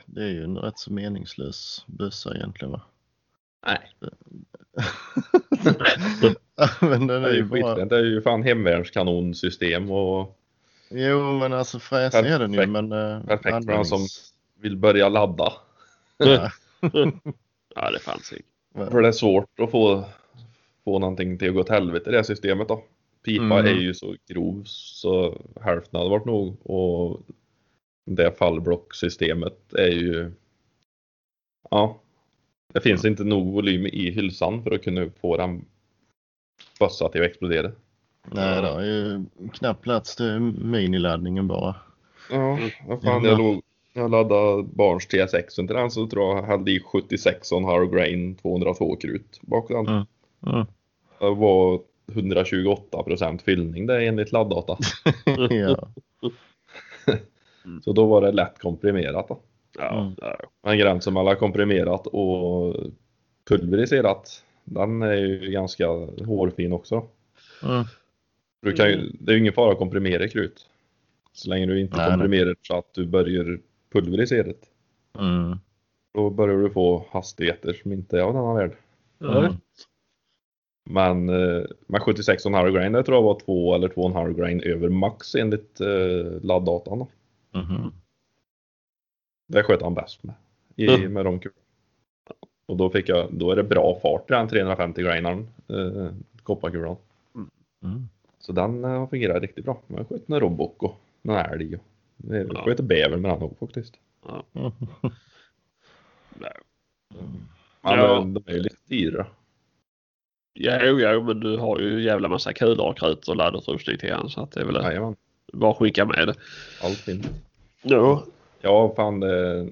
det är ju en rätt så meningslös bössa egentligen va? Nej, men den det är är ju bara... Det är ju fan hemvärnskanonsystem och Jo men alltså fräsig är den ju men... eh, Perfekt för den som- vill börja ladda. Ja. Ja, det fanns inte. För det är svårt att få, få någonting till att gå åt helvete i det systemet då. Pipa Mm. är ju så grov så hälften hade varit nog och det fallblocksystemet är ju Ja. Det finns inte nog volym i hylsan för att kunna få den bössa till att explodera. Nej det är ju knappt plats till miniladdningen bara. Ja, vad fan Ja. jag låg jag laddade Barns TSX till den så tror jag jag hade i 76,5 grain 202 krut bak den. Mm. Mm. Det var 128 procent fyllning det enligt laddata. ja. Så då var det lätt komprimerat. Då. Ja, Mm. Men gränsen mellan komprimerat och pulveriserat den är ju ganska hårfin också. Mm. Du kan ju, det är ju ingen fara att komprimera krut. Så länge du inte Nej, nej. komprimerar så att du börjar pulverisera det. Mm. Då börjar du få hastigheter som inte är av denna värld. Mm. Men eh, med 76,5 grain, det tror jag var 2 eller 2,5 grain över max enligt eh, ladddatan. Då. Mhm. Det sköt han bäst med. I, Mm. med de. Och då fick jag, då är det bra fart i den 350 grainaren, eh, kopparkulan. Mm. Så den eh, har fungerat riktigt bra. Jag sköt en robbock och en älg. och- Jag Ja. sköt en bäver med den också faktiskt. Mm. Nej. Men Ja. eh, de är ju lite dyra. Ja, jo, jo, men du har ju jävla massa kulor och krut och laddutrustning till han så att det är väl Jajamän, bara skicka med det. allt fint. Ja. Ja, fan det,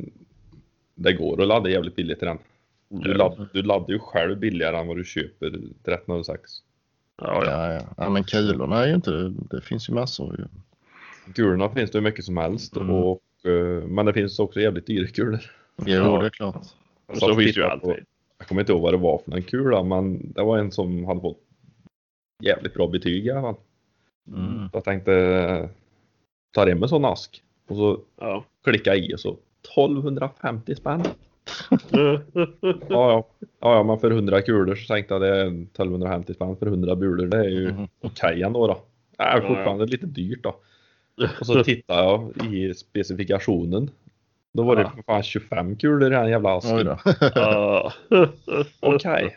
det går att ladda jävligt billigt i den. Du, ladd, du laddar ju själv billigare än vad du köper 1306. Ja, ja. Ja, ja. ja, men kulorna är ju inte, det finns ju massor ju. Kulorna finns det hur mycket som helst. Mm. Och, eh, men det finns också jävligt dyra kulor. Jo, Ja. det är klart. Så och finns det ju alltid. Jag kommer inte ihåg vad det var för en kula, men det var en som hade fått jävligt bra betyg i alla fall. Mm. Jag tänkte eh, ta hem en sån ask och så Ja. klicka i och så 1250 spänn. Ja, ja. ja, ja, men för 100 kulor så tänkte jag det är 1250 spänn för 100 bulor. Det är ju Mhm. okej ändå då. Det är Ja, fortfarande lite dyrt då. Och så tittade jag i specifikationen. Då var det för fan 25 kulor i den jävla asken. då. Okej.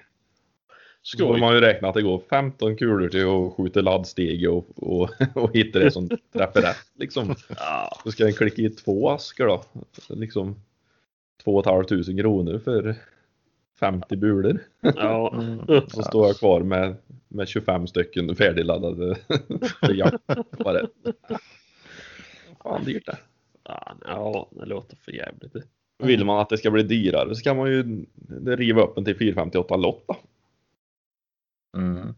Så får Skoj. man ju räkna att det går 15 kulor till att skjuta laddstege och, och, och hitta det som träffar rätt. Liksom. Ja. Då ska den klicka i två askar då. Liksom 2 500 kronor för 50 bulor. Ja. Mm. Så står jag kvar med, med 25 stycken färdigladdade för jakt. Bara, fan dyrt det. Ja, det låter för jävligt. Vill man att det ska bli dyrare så kan man ju riva upp den till 458 lott då. Mm.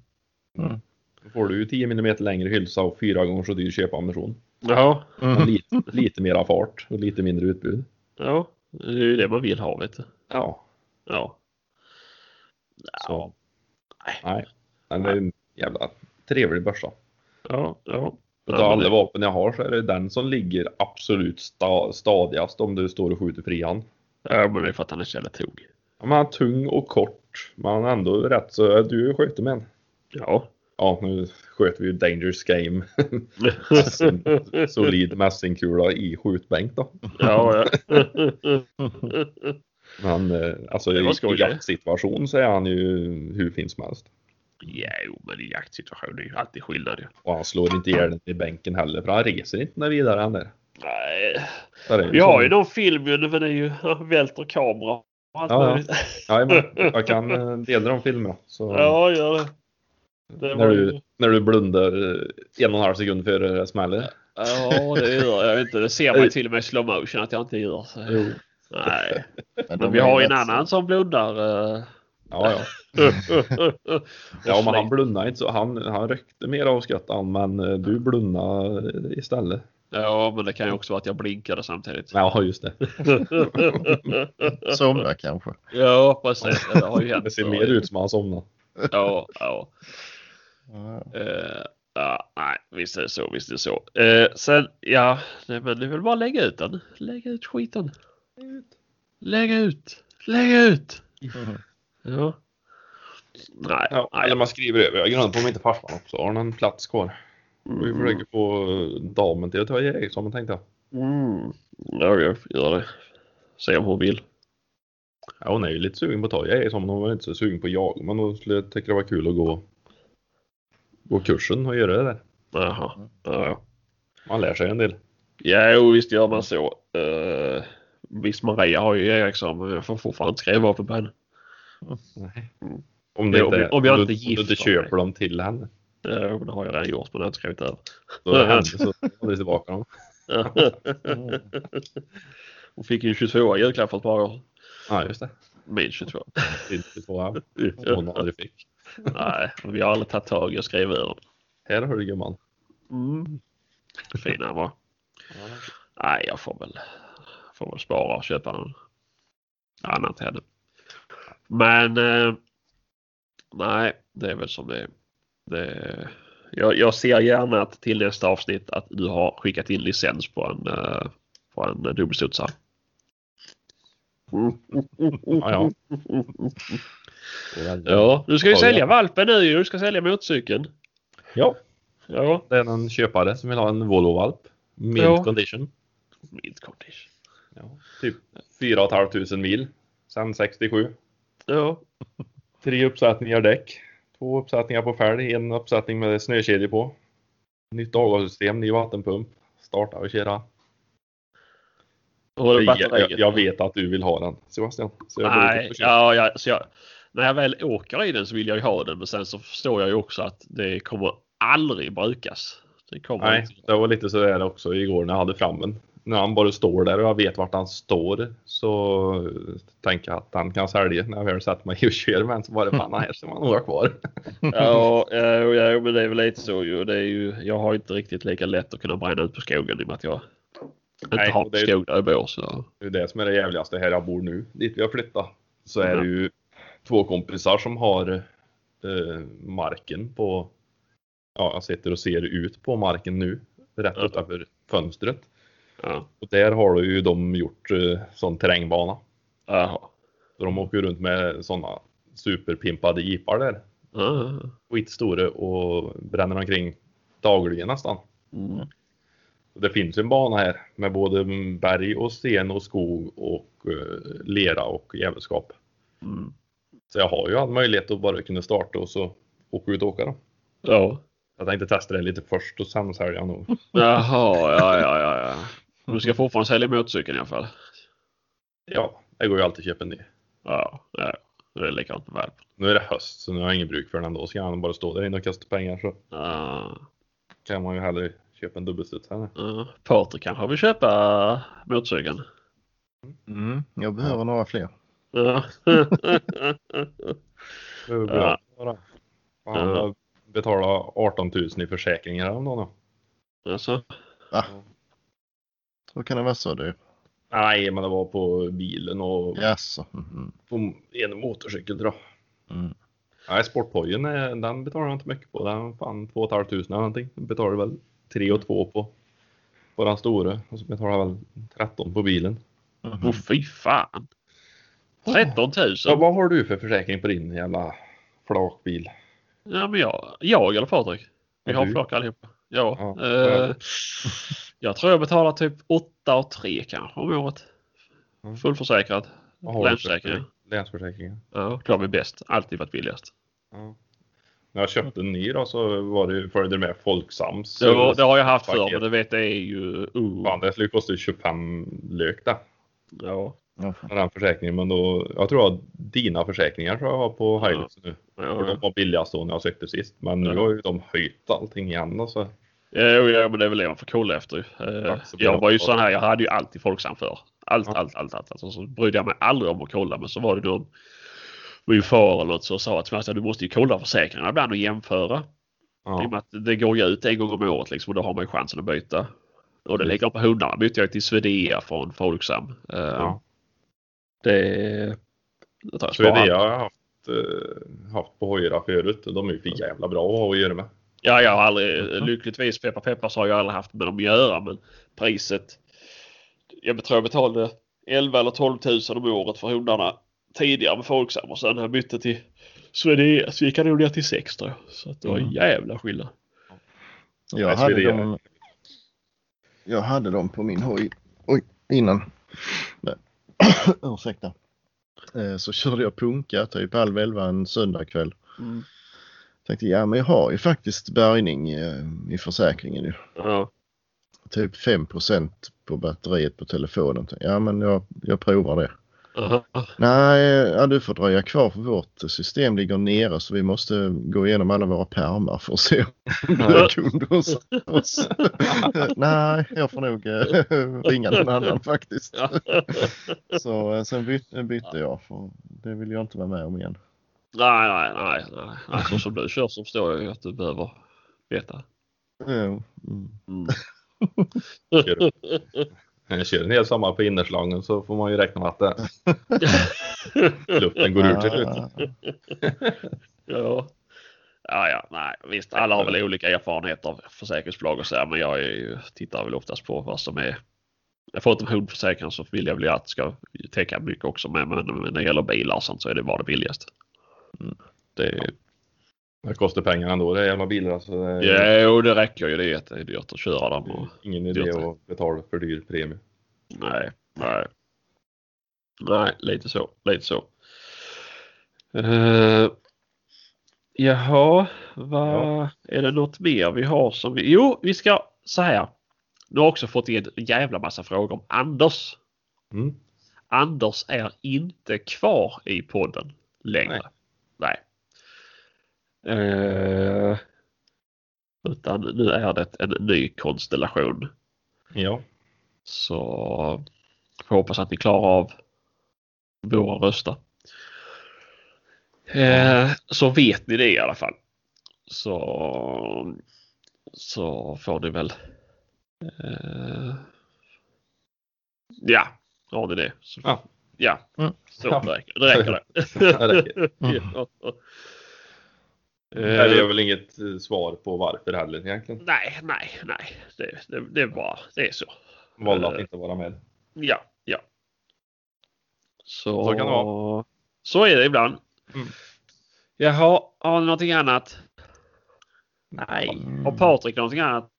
Då får du ju 10 mm längre hylsa och fyra gånger så dyr köpammunition. Ja. Mm. lite, lite mera fart och lite mindre utbud. Ja. Det är ju det man vill ha, vet du. Ja, Ja. så. Nej. Nej, men det är en jävla trevlig börsa. Ja. Ja. Utav Ja, alla det- vapen jag har så är det den som ligger absolut sta stadigast om du står och skjuter frihan. Ja, men det är för att han är så jävla tog. Ja, men han är tung och kort, men ändå rätt så du sköter med en. Ja. Ja, nu sköt vi ju Dangerous Game. Solid mässingkula i skjutbänk då. ja, ja. Men eh, alltså i, jaktsituation så är han ju hur fin som helst. Ja, jo, men i jaktsituation är ju alltid skillnad ju. Och han slår inte ihjäl den i bänken heller för han reser inte när vidare han där. Nej. Så det är Vi har ju någon film ju, men det är ju välter kamera. Ja, ja. Jajamän, jag kan eh, dela de filmerna. Så Ja, gör det. det när, du, ju... när du blundar eh, en och en halv sekund före det smäller. Ja, det gör jag inte. Det ser man ju till och med i slow motion att jag inte gör. Så. Jo. Nej, Men men vi har ju en så- annan som blundar. Ja, ja. Ja, men han blundade inte så. Han, han rökte mer av skottan, men eh, du blundade istället. Ja, men det kan ju också vara att jag blinkade samtidigt. Ja, just det. Somna kanske. ja, precis. Det har ju hänt. Det ser mer ut som han somnade. Ja, ja. Ja. Eh, ja, nej, visst är det så, visst är det så. Eh, sen, ja, nej, men det är väl bara lägga ut den. Lägga ut skiten. Lägga ut. Lägga ut. Mhm. Ja. Nej, Ja, nej. eller man skriver över. Jag grundar på om inte farsan också har en plats kvar. Vi Mm. försöker få damen till att ta Eriksson, tänkte jag. Mm. Ja, jag gör det. Se om hon vill. Ja, hon är ju lite sugen på att ta Eriksson, men hon var inte så sugen på jag. Men hon skulle tycka det var kul att gå, gå kursen och göra det där. Jaha. Ja, ja. Man lär sig en del. Ja, jo, visst gör man så. Uh, visst, Maria har ju Eriksson, men jag får fortfarande inte skriva på henne. Nej. Om, det inte, jag- om jag inte om du inte köper dem till henne. Ja, det har jag redan gjort, men jag har inte skrivit över. Då är det så får du tillbaka dem. Hon fick ju en 22 julklapp för ett par år Ja, just det. Min 22. Inte två här. Som hon aldrig fick. Nej, vi har aldrig tagit tag i att skriva över. Här har du gumman. Mm. Fin han var. Nej, jag får väl, får väl spara och köpa någon annan till henne. Men eh, nej, det är väl som det är. Det, Jag, jag ser gärna att till nästa avsnitt att du har skickat in licens på en, uh, på en dubbelstudsare. Ja, ja. Ja, du ska ju Ja, sälja ja. valpen nu. Du ska sälja motorcykeln. ja, Ja. det är en köpare som vill ha en Volvo-valp. Mint Ja. condition. Mint condition. Ja, typ 4 500 mil. Sen 67. Ja. Tre uppsättningar däck. Två uppsättningar på fälg. En uppsättning med snökedjor på. Nytt avgassystem, ny vattenpump. Starta och köra. Och Jag, jag, jag vet att du vill ha den Sebastian. Så jag Nej, ja, ja, så jag, när jag väl åker i den så vill jag ju ha den men sen så förstår jag ju också att det kommer aldrig brukas. Det kommer Nej, inte. det var lite så där också igår när jag hade fram den. När han bara står där och jag vet vart han står så tänker jag att han kan sälja. När jag väl sätter mig och kör men så bara fan här ska man nog ha kvar. Ja, ja, ja, men det är väl lite så ju. Det är ju. Jag har inte riktigt lika lätt att kunna bränna ut på skogen i och med att jag inte Nej, har det skog där jag bor. Så. Det är det som är det jävligaste här jag bor nu, dit vi har flyttat. Så är det Mhm. ju två kompisar som har eh, marken på, ja jag sitter och ser ut på marken nu, rätt Ja. utanför fönstret. Ja. Och där har ju de gjort eh, sån terrängbana. Jaha. Så de åker runt med sådana superpimpade jeepar där. Ja. Skitstora och bränner omkring dagligen nästan. Mm. Det finns en bana här med både berg och sten och skog och eh, lera och jävelskap. Mm. Så jag har ju all möjlighet att bara kunna starta och så åka ut och åka då. Ja. Jag tänkte testa det lite först och sen sälja jag nog. Jaha, ja, ja, ja, ja. Du ska fortfarande sälja motorcykeln i alla fall. Ja, det går ju alltid att köpa en ny. Ja, ja. Det är likadant med valp. Nu är det höst så nu har jag ingen bruk för den ändå. Ska han bara stå där inne och kasta pengar så Ja. kan man ju hellre köpa en dubbelstuds här. Ja. Patrik kanske vill köpa motorcykeln. Mm, jag behöver några fler. Ja. Det är bra. Ja. Han Ja. betalat 18 000 i försäkringar häromdagen. då. alltså. Hur kan det vara så dyrt? Nej, men det var på bilen och Jaså? Mhm. på en motorcykel tror jag. Mm. Nej, sporthojen är- den betalar jag inte mycket på. Den fan 2 500 eller någonting. Den betalar väl 3 och 2 på, på den stora. Och så betalar jag väl 13 på bilen. Mhm. Åh fy fan. 13 000. Ja, vad har du för försäkring på din jävla flakbil? Ja men jag, jag eller Patrik. Vi Ja, har du. flak allihopa. Ja. Ja, eh, jag tror jag betalar typ 8 och 3 kanske om året. Mm. Fullförsäkrad. Länsförsäkring. försäkring? Länsförsäkringen. Ja, de är bäst. Alltid varit billigast. Ja. När jag köpte en ny då så var det, följde det med Folksams. Så, det har jag haft förr men du vet det är ju... Uh, Fan, det skulle kosta 25 lök det. ja. Ja, fan. Den försäkringen. Men då, jag tror att dina försäkringar tror jag har på Ja. Hilux nu. För de Ja, var billigast då när jag sökte sist. Men nu Ja. har ju de höjt allting igen. då, Så. ja, ja men det är väl det man får kolla efter. Eh, jag var ju sån här, jag hade ju alltid Folksam för. Allt, Ja. allt, allt, allt. Alltså, så brydde jag mig aldrig om att kolla men så var det någon min far eller något som sa att "Sebastian, du måste ju kolla försäkringarna ibland och jämföra. I och Ja. med att det går ju ut en gång om året liksom, och då har man ju chansen att byta. Och det likadant på hundarna. bytte jag till Swedea från Folksam. Eh, Ja. Det, det. Swedea har jag haft, eh, haft på hojar förut. De är ju för jävla bra att ha att göra med. Ja, jag har aldrig, lyckligtvis peppar peppar så har jag aldrig haft med dem att göra men priset. Jag tror jag betalade 11 eller 12 000 om året för hundarna tidigare med Folksam och sen när jag bytte till Swedea så gick jag nog ner till 6 tror jag. Så att det var en Mm. jävla skillnad. Jag Nej, hade, Swedea. dem, jag hade dem på min hoj oj, innan. Nej. Ursäkta. Eh, Så körde jag punka typ halv elva en söndagkväll. Mm. Tänkte ja men jag har ju faktiskt bärgning eh, i försäkringen ju. Ja. Typ 5 på batteriet på telefonen. Ja men jag, jag provar det. Aha. Nej, ja, du får dröja kvar för vårt system ligger nere så vi måste gå igenom alla våra pärmar för att se om du är kund hos oss. Nej, jag får nog eh, ringa någon annan faktiskt. Så eh, sen bytte, bytte jag för det vill jag inte vara med om igen. Nej, nej, nej, nej. nej. Så som du kör så förstår jag ju att du behöver veta. Mm. Mm. Kör, kör en hel sommar på innerslagen så får man ju räkna med att det, luften går ur till slut. Ja. Ja, ja, nej, visst. Alla har väl olika erfarenheter av försäkringsbolag och så här, men jag är ju, tittar väl oftast på vad som är. Inte hundförsäkring så vill jag väl att det ska täcka mycket också, men, men, men när det gäller bilar och sånt så är det bara det billigaste. Det, Det kostar pengar ändå, det är jävla bilar. Så det är ja, och det räcker ju det. Är dyrt att köra dem. Och, ingen idé dyrt. att betala för dyr premie. nej, nej. Nej, lite så. Lite så. Uh, jaha, vad Ja. är det något mer vi har som vi... Jo, vi ska så här. Nu har också fått in en jävla massa frågor om Anders. Mm. Anders är inte kvar i podden längre. Nej. Eh, utan nu är det en ny konstellation. Ja. Så får hoppas att ni klarar av våra röster. Eh, så vet ni det i alla fall. Så, så får ni väl. Eh, ja, har ni det. Så, Ja. Ja. Mm. Så Ja. det räcker det. Räcker det. Det räcker. ja. Det är Eh, väl inget eh, svar på varför heller egentligen. nej, nej, nej. Det, det, det är bara, det är så. Valde att Eh. inte vara med. Ja, ja. Så, Så kan det vara. Så är det ibland. Mm. Jaha, har ni någonting annat? Nej. Mm. Har Patrik någonting annat?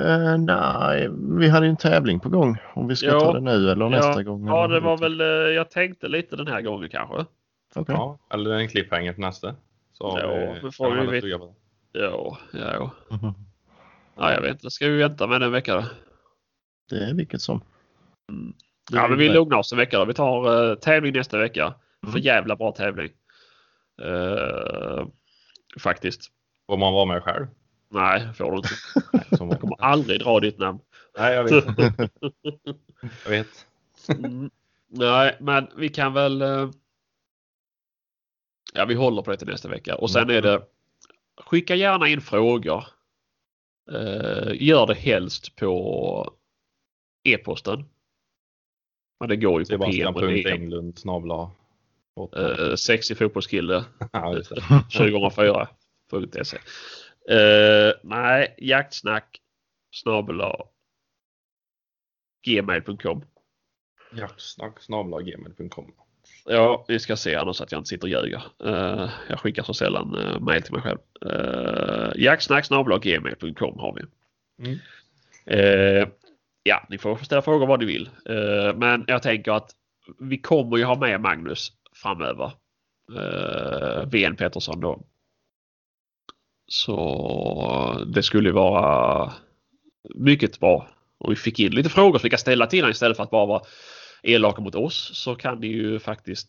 Eh, nej, vi hade ju en tävling på gång. Om vi ska Ja. ta det nu eller nästa ja, gång. Ja, det var väl, eh, jag tänkte lite den här gången kanske. Okej. Ja, eller en cliffhanger till nästa. Så Ja, vi, får vi veta. tugga på det. Ja, ja, ja. Ja jag vet inte. Ska vi vänta med en vecka då? Det är vilket som. Mm. Ja, men vi lugnar oss en vecka då. Vi tar uh, tävling nästa vecka. Mm. För jävla bra tävling. Eh, faktiskt. Får man vara med själv? Nej, får du inte. Kommer aldrig dra ditt namn. Nej, jag vet. jag vet. Mm. Nej, men vi kan väl. eh, Ja, vi håller på det till nästa vecka och sen är det. Skicka gärna in frågor. Eh, gör det helst på e-posten. Men det går ju på Sebastian.englund snabla. eh, Sexig fotbollskille Ja, just det. 2004.se. Eh, nej, jaktsnack snabel gmail.com. Jaktsnack snabla gmail.com. Ja, vi ska se annars att jag inte sitter och ljuger. Eh, jag skickar så sällan uh, mail till mig själv. Uh, Jacksnacksnabelaggmail.com har vi. Mm. Eh, ja, ni får ställa frågor vad ni vill. Eh, men jag tänker att vi kommer ju ha med Magnus framöver. Uh, VN Pettersson då. Så det skulle vara mycket bra. Och vi fick in lite frågor som vi kan ställa till honom istället för att bara vara elaka mot oss så kan ni ju faktiskt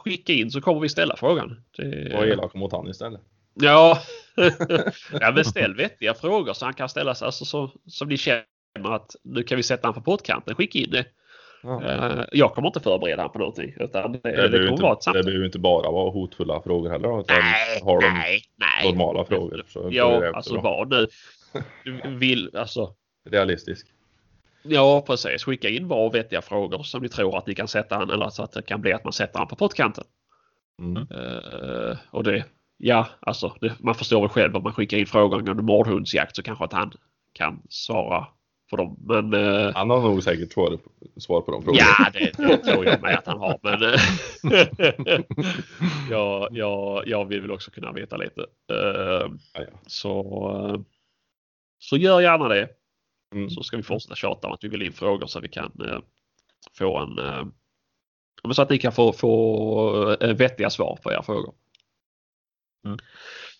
skicka in så kommer vi ställa frågan. Det... Var elak mot han istället. Ja, ja men ställ vettiga frågor så han kan ställa sig alltså, så, som ni känner att nu kan vi sätta honom på pottkanten. Skicka in det. Ja. Eh, jag kommer inte förbereda honom på någonting. Utan det, det, Det, vara ett inte, det behöver inte bara vara hotfulla frågor heller. Utan Nej, har de nej, nej. normala frågor så Ja, alltså vad nu. Du vill, alltså. Realistisk. Ja, precis. Skicka in bra och vettiga frågor som ni tror att ni kan sätta han eller så att det kan bli att man sätter han på pottkanten. Mm. Eh, och det, ja, alltså det, man förstår väl själv om man skickar in frågor angående mordhundsjakt så kanske att han kan svara på dem. Men eh, Han har nog säkert svar, svar på de frågorna. ja, det, det tror jag med att han har. Men eh, ja, ja, jag vill väl också kunna veta lite. Eh, Ja, ja. så, så gör gärna det. Mm. Så ska vi fortsätta tjata om att vi vill in frågor så vi kan eh, få en eh, så att ni kan få, få eh, vettiga svar på era frågor. Mm.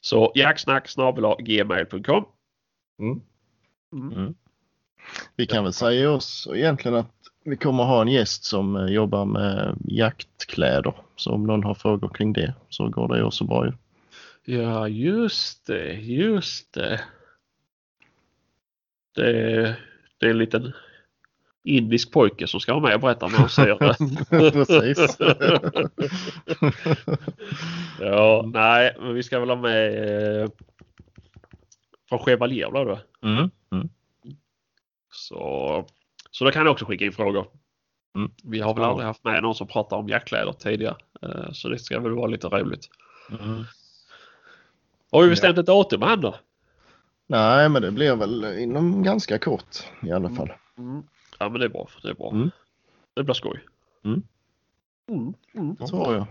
Så jacksnack gmail.com. Mm. Mm. Vi kan väl säga oss egentligen att vi kommer ha en gäst som eh, jobbar med jaktkläder. Så om någon har frågor kring det så går det också bra ju. Ja, just det, just det. Det, det är en liten indisk pojke som ska vara med och berätta vad han ser. Precis. ja, nej, men vi ska väl ha med eh, från Chevalier då. Mm. Mm. Så, så då kan ni också skicka in frågor. Mm. Vi har väl Ja. aldrig haft med någon som pratar om jackkläder tidigare. Eh, Så det ska väl vara lite roligt. Mm. Har vi bestämt ett datum han då? Nej, men det blir väl inom ganska kort i alla fall. Mm. Ja men det är bra. Det är bra. Mm. Det blir skoj. Mm. Mm. Mm. Det tror jag.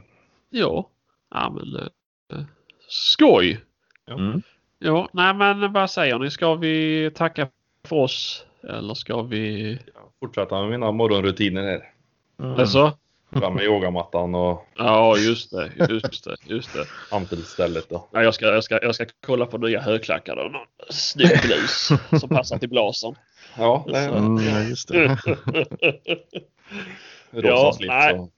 Ja. Ja men eh, skoj! Mm. Ja, nej men vad säger ni? Ska vi tacka för oss? Eller ska vi... Fortsätta med mina morgonrutiner här. Mm. Alltså? Fram med yogamattan och Ja, just det. Just det. Just det. hantelstället då. Ja, jag, ska, jag, ska, jag ska kolla på nya högklackar och någon snygg blus som passar till blazern. Ja, det är Mm, ja, just det. rosa Ja, slips nej. och...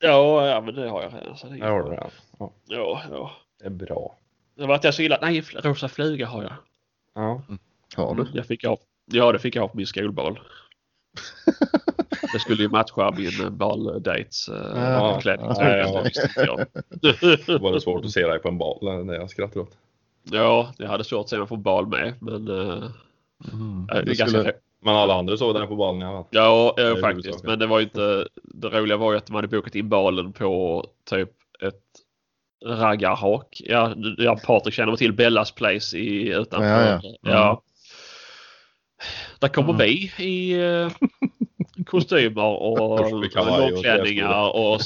Ja, ja, men det har jag redan. Så det är har. Ja, Ja, ja. det är bra. Det var att jag så illa. Nej, rosa fluga har jag. Ja. Har du? Jag fick av, ja, det fick jag på min skolbal. Det skulle ju matcha min baldates uh, Ja, klänning. ja, ja. Då var det svårt att se dig på en bal när jag skrattade åt. Ja, jag hade svårt att se mig på bal med. Men uh, Mm. det Det skulle, Men alla andra såg den på ballen i alla fall. Ja, Det ja faktiskt. huvudsaken. Men det var ju inte... Det roliga var ju att de hade bokat in balen på typ ett raggarhak. Ja, ja Patrik känner till Bellas Place i, utanför. Ja, ja. ja. Där kommer Mm. vi i eh, kostymer och och långklänningar och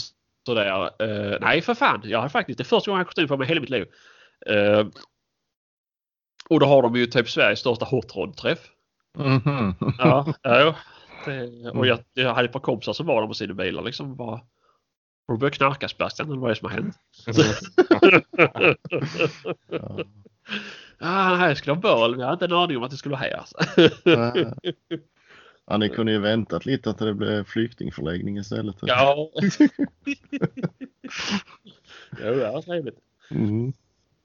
sådär. Eh, nej, för fan. Jag har faktiskt... Det är första gången jag har kostym på mig i hela mitt liv. Eh, och då har de ju typ Sveriges största hot rod-träff. Mhm. Ja, ja. Det, och jag, jag hade ett par kompisar som var där med sina bilar liksom. Bara, har du börjat knarka Sebastian eller vad är det som har hänt? Ja. Ja, här skulle ha böl men jag hade en aning om att det skulle vara här. Ja, ni kunde ju väntat lite att det blev flyktingförläggning istället. ja. jo, det var trevligt. Mm.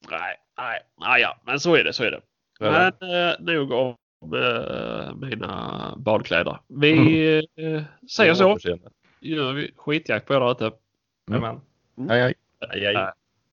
Nej, nej, nej, ja, men så är det, så är det. Ja. Men eh, nog om eh, mina badkläder. Vi eh, säger så. Återseende. Gör vi skitjakt på er där ute. Jajamän. Hej, hej. Hej, hej. Nej.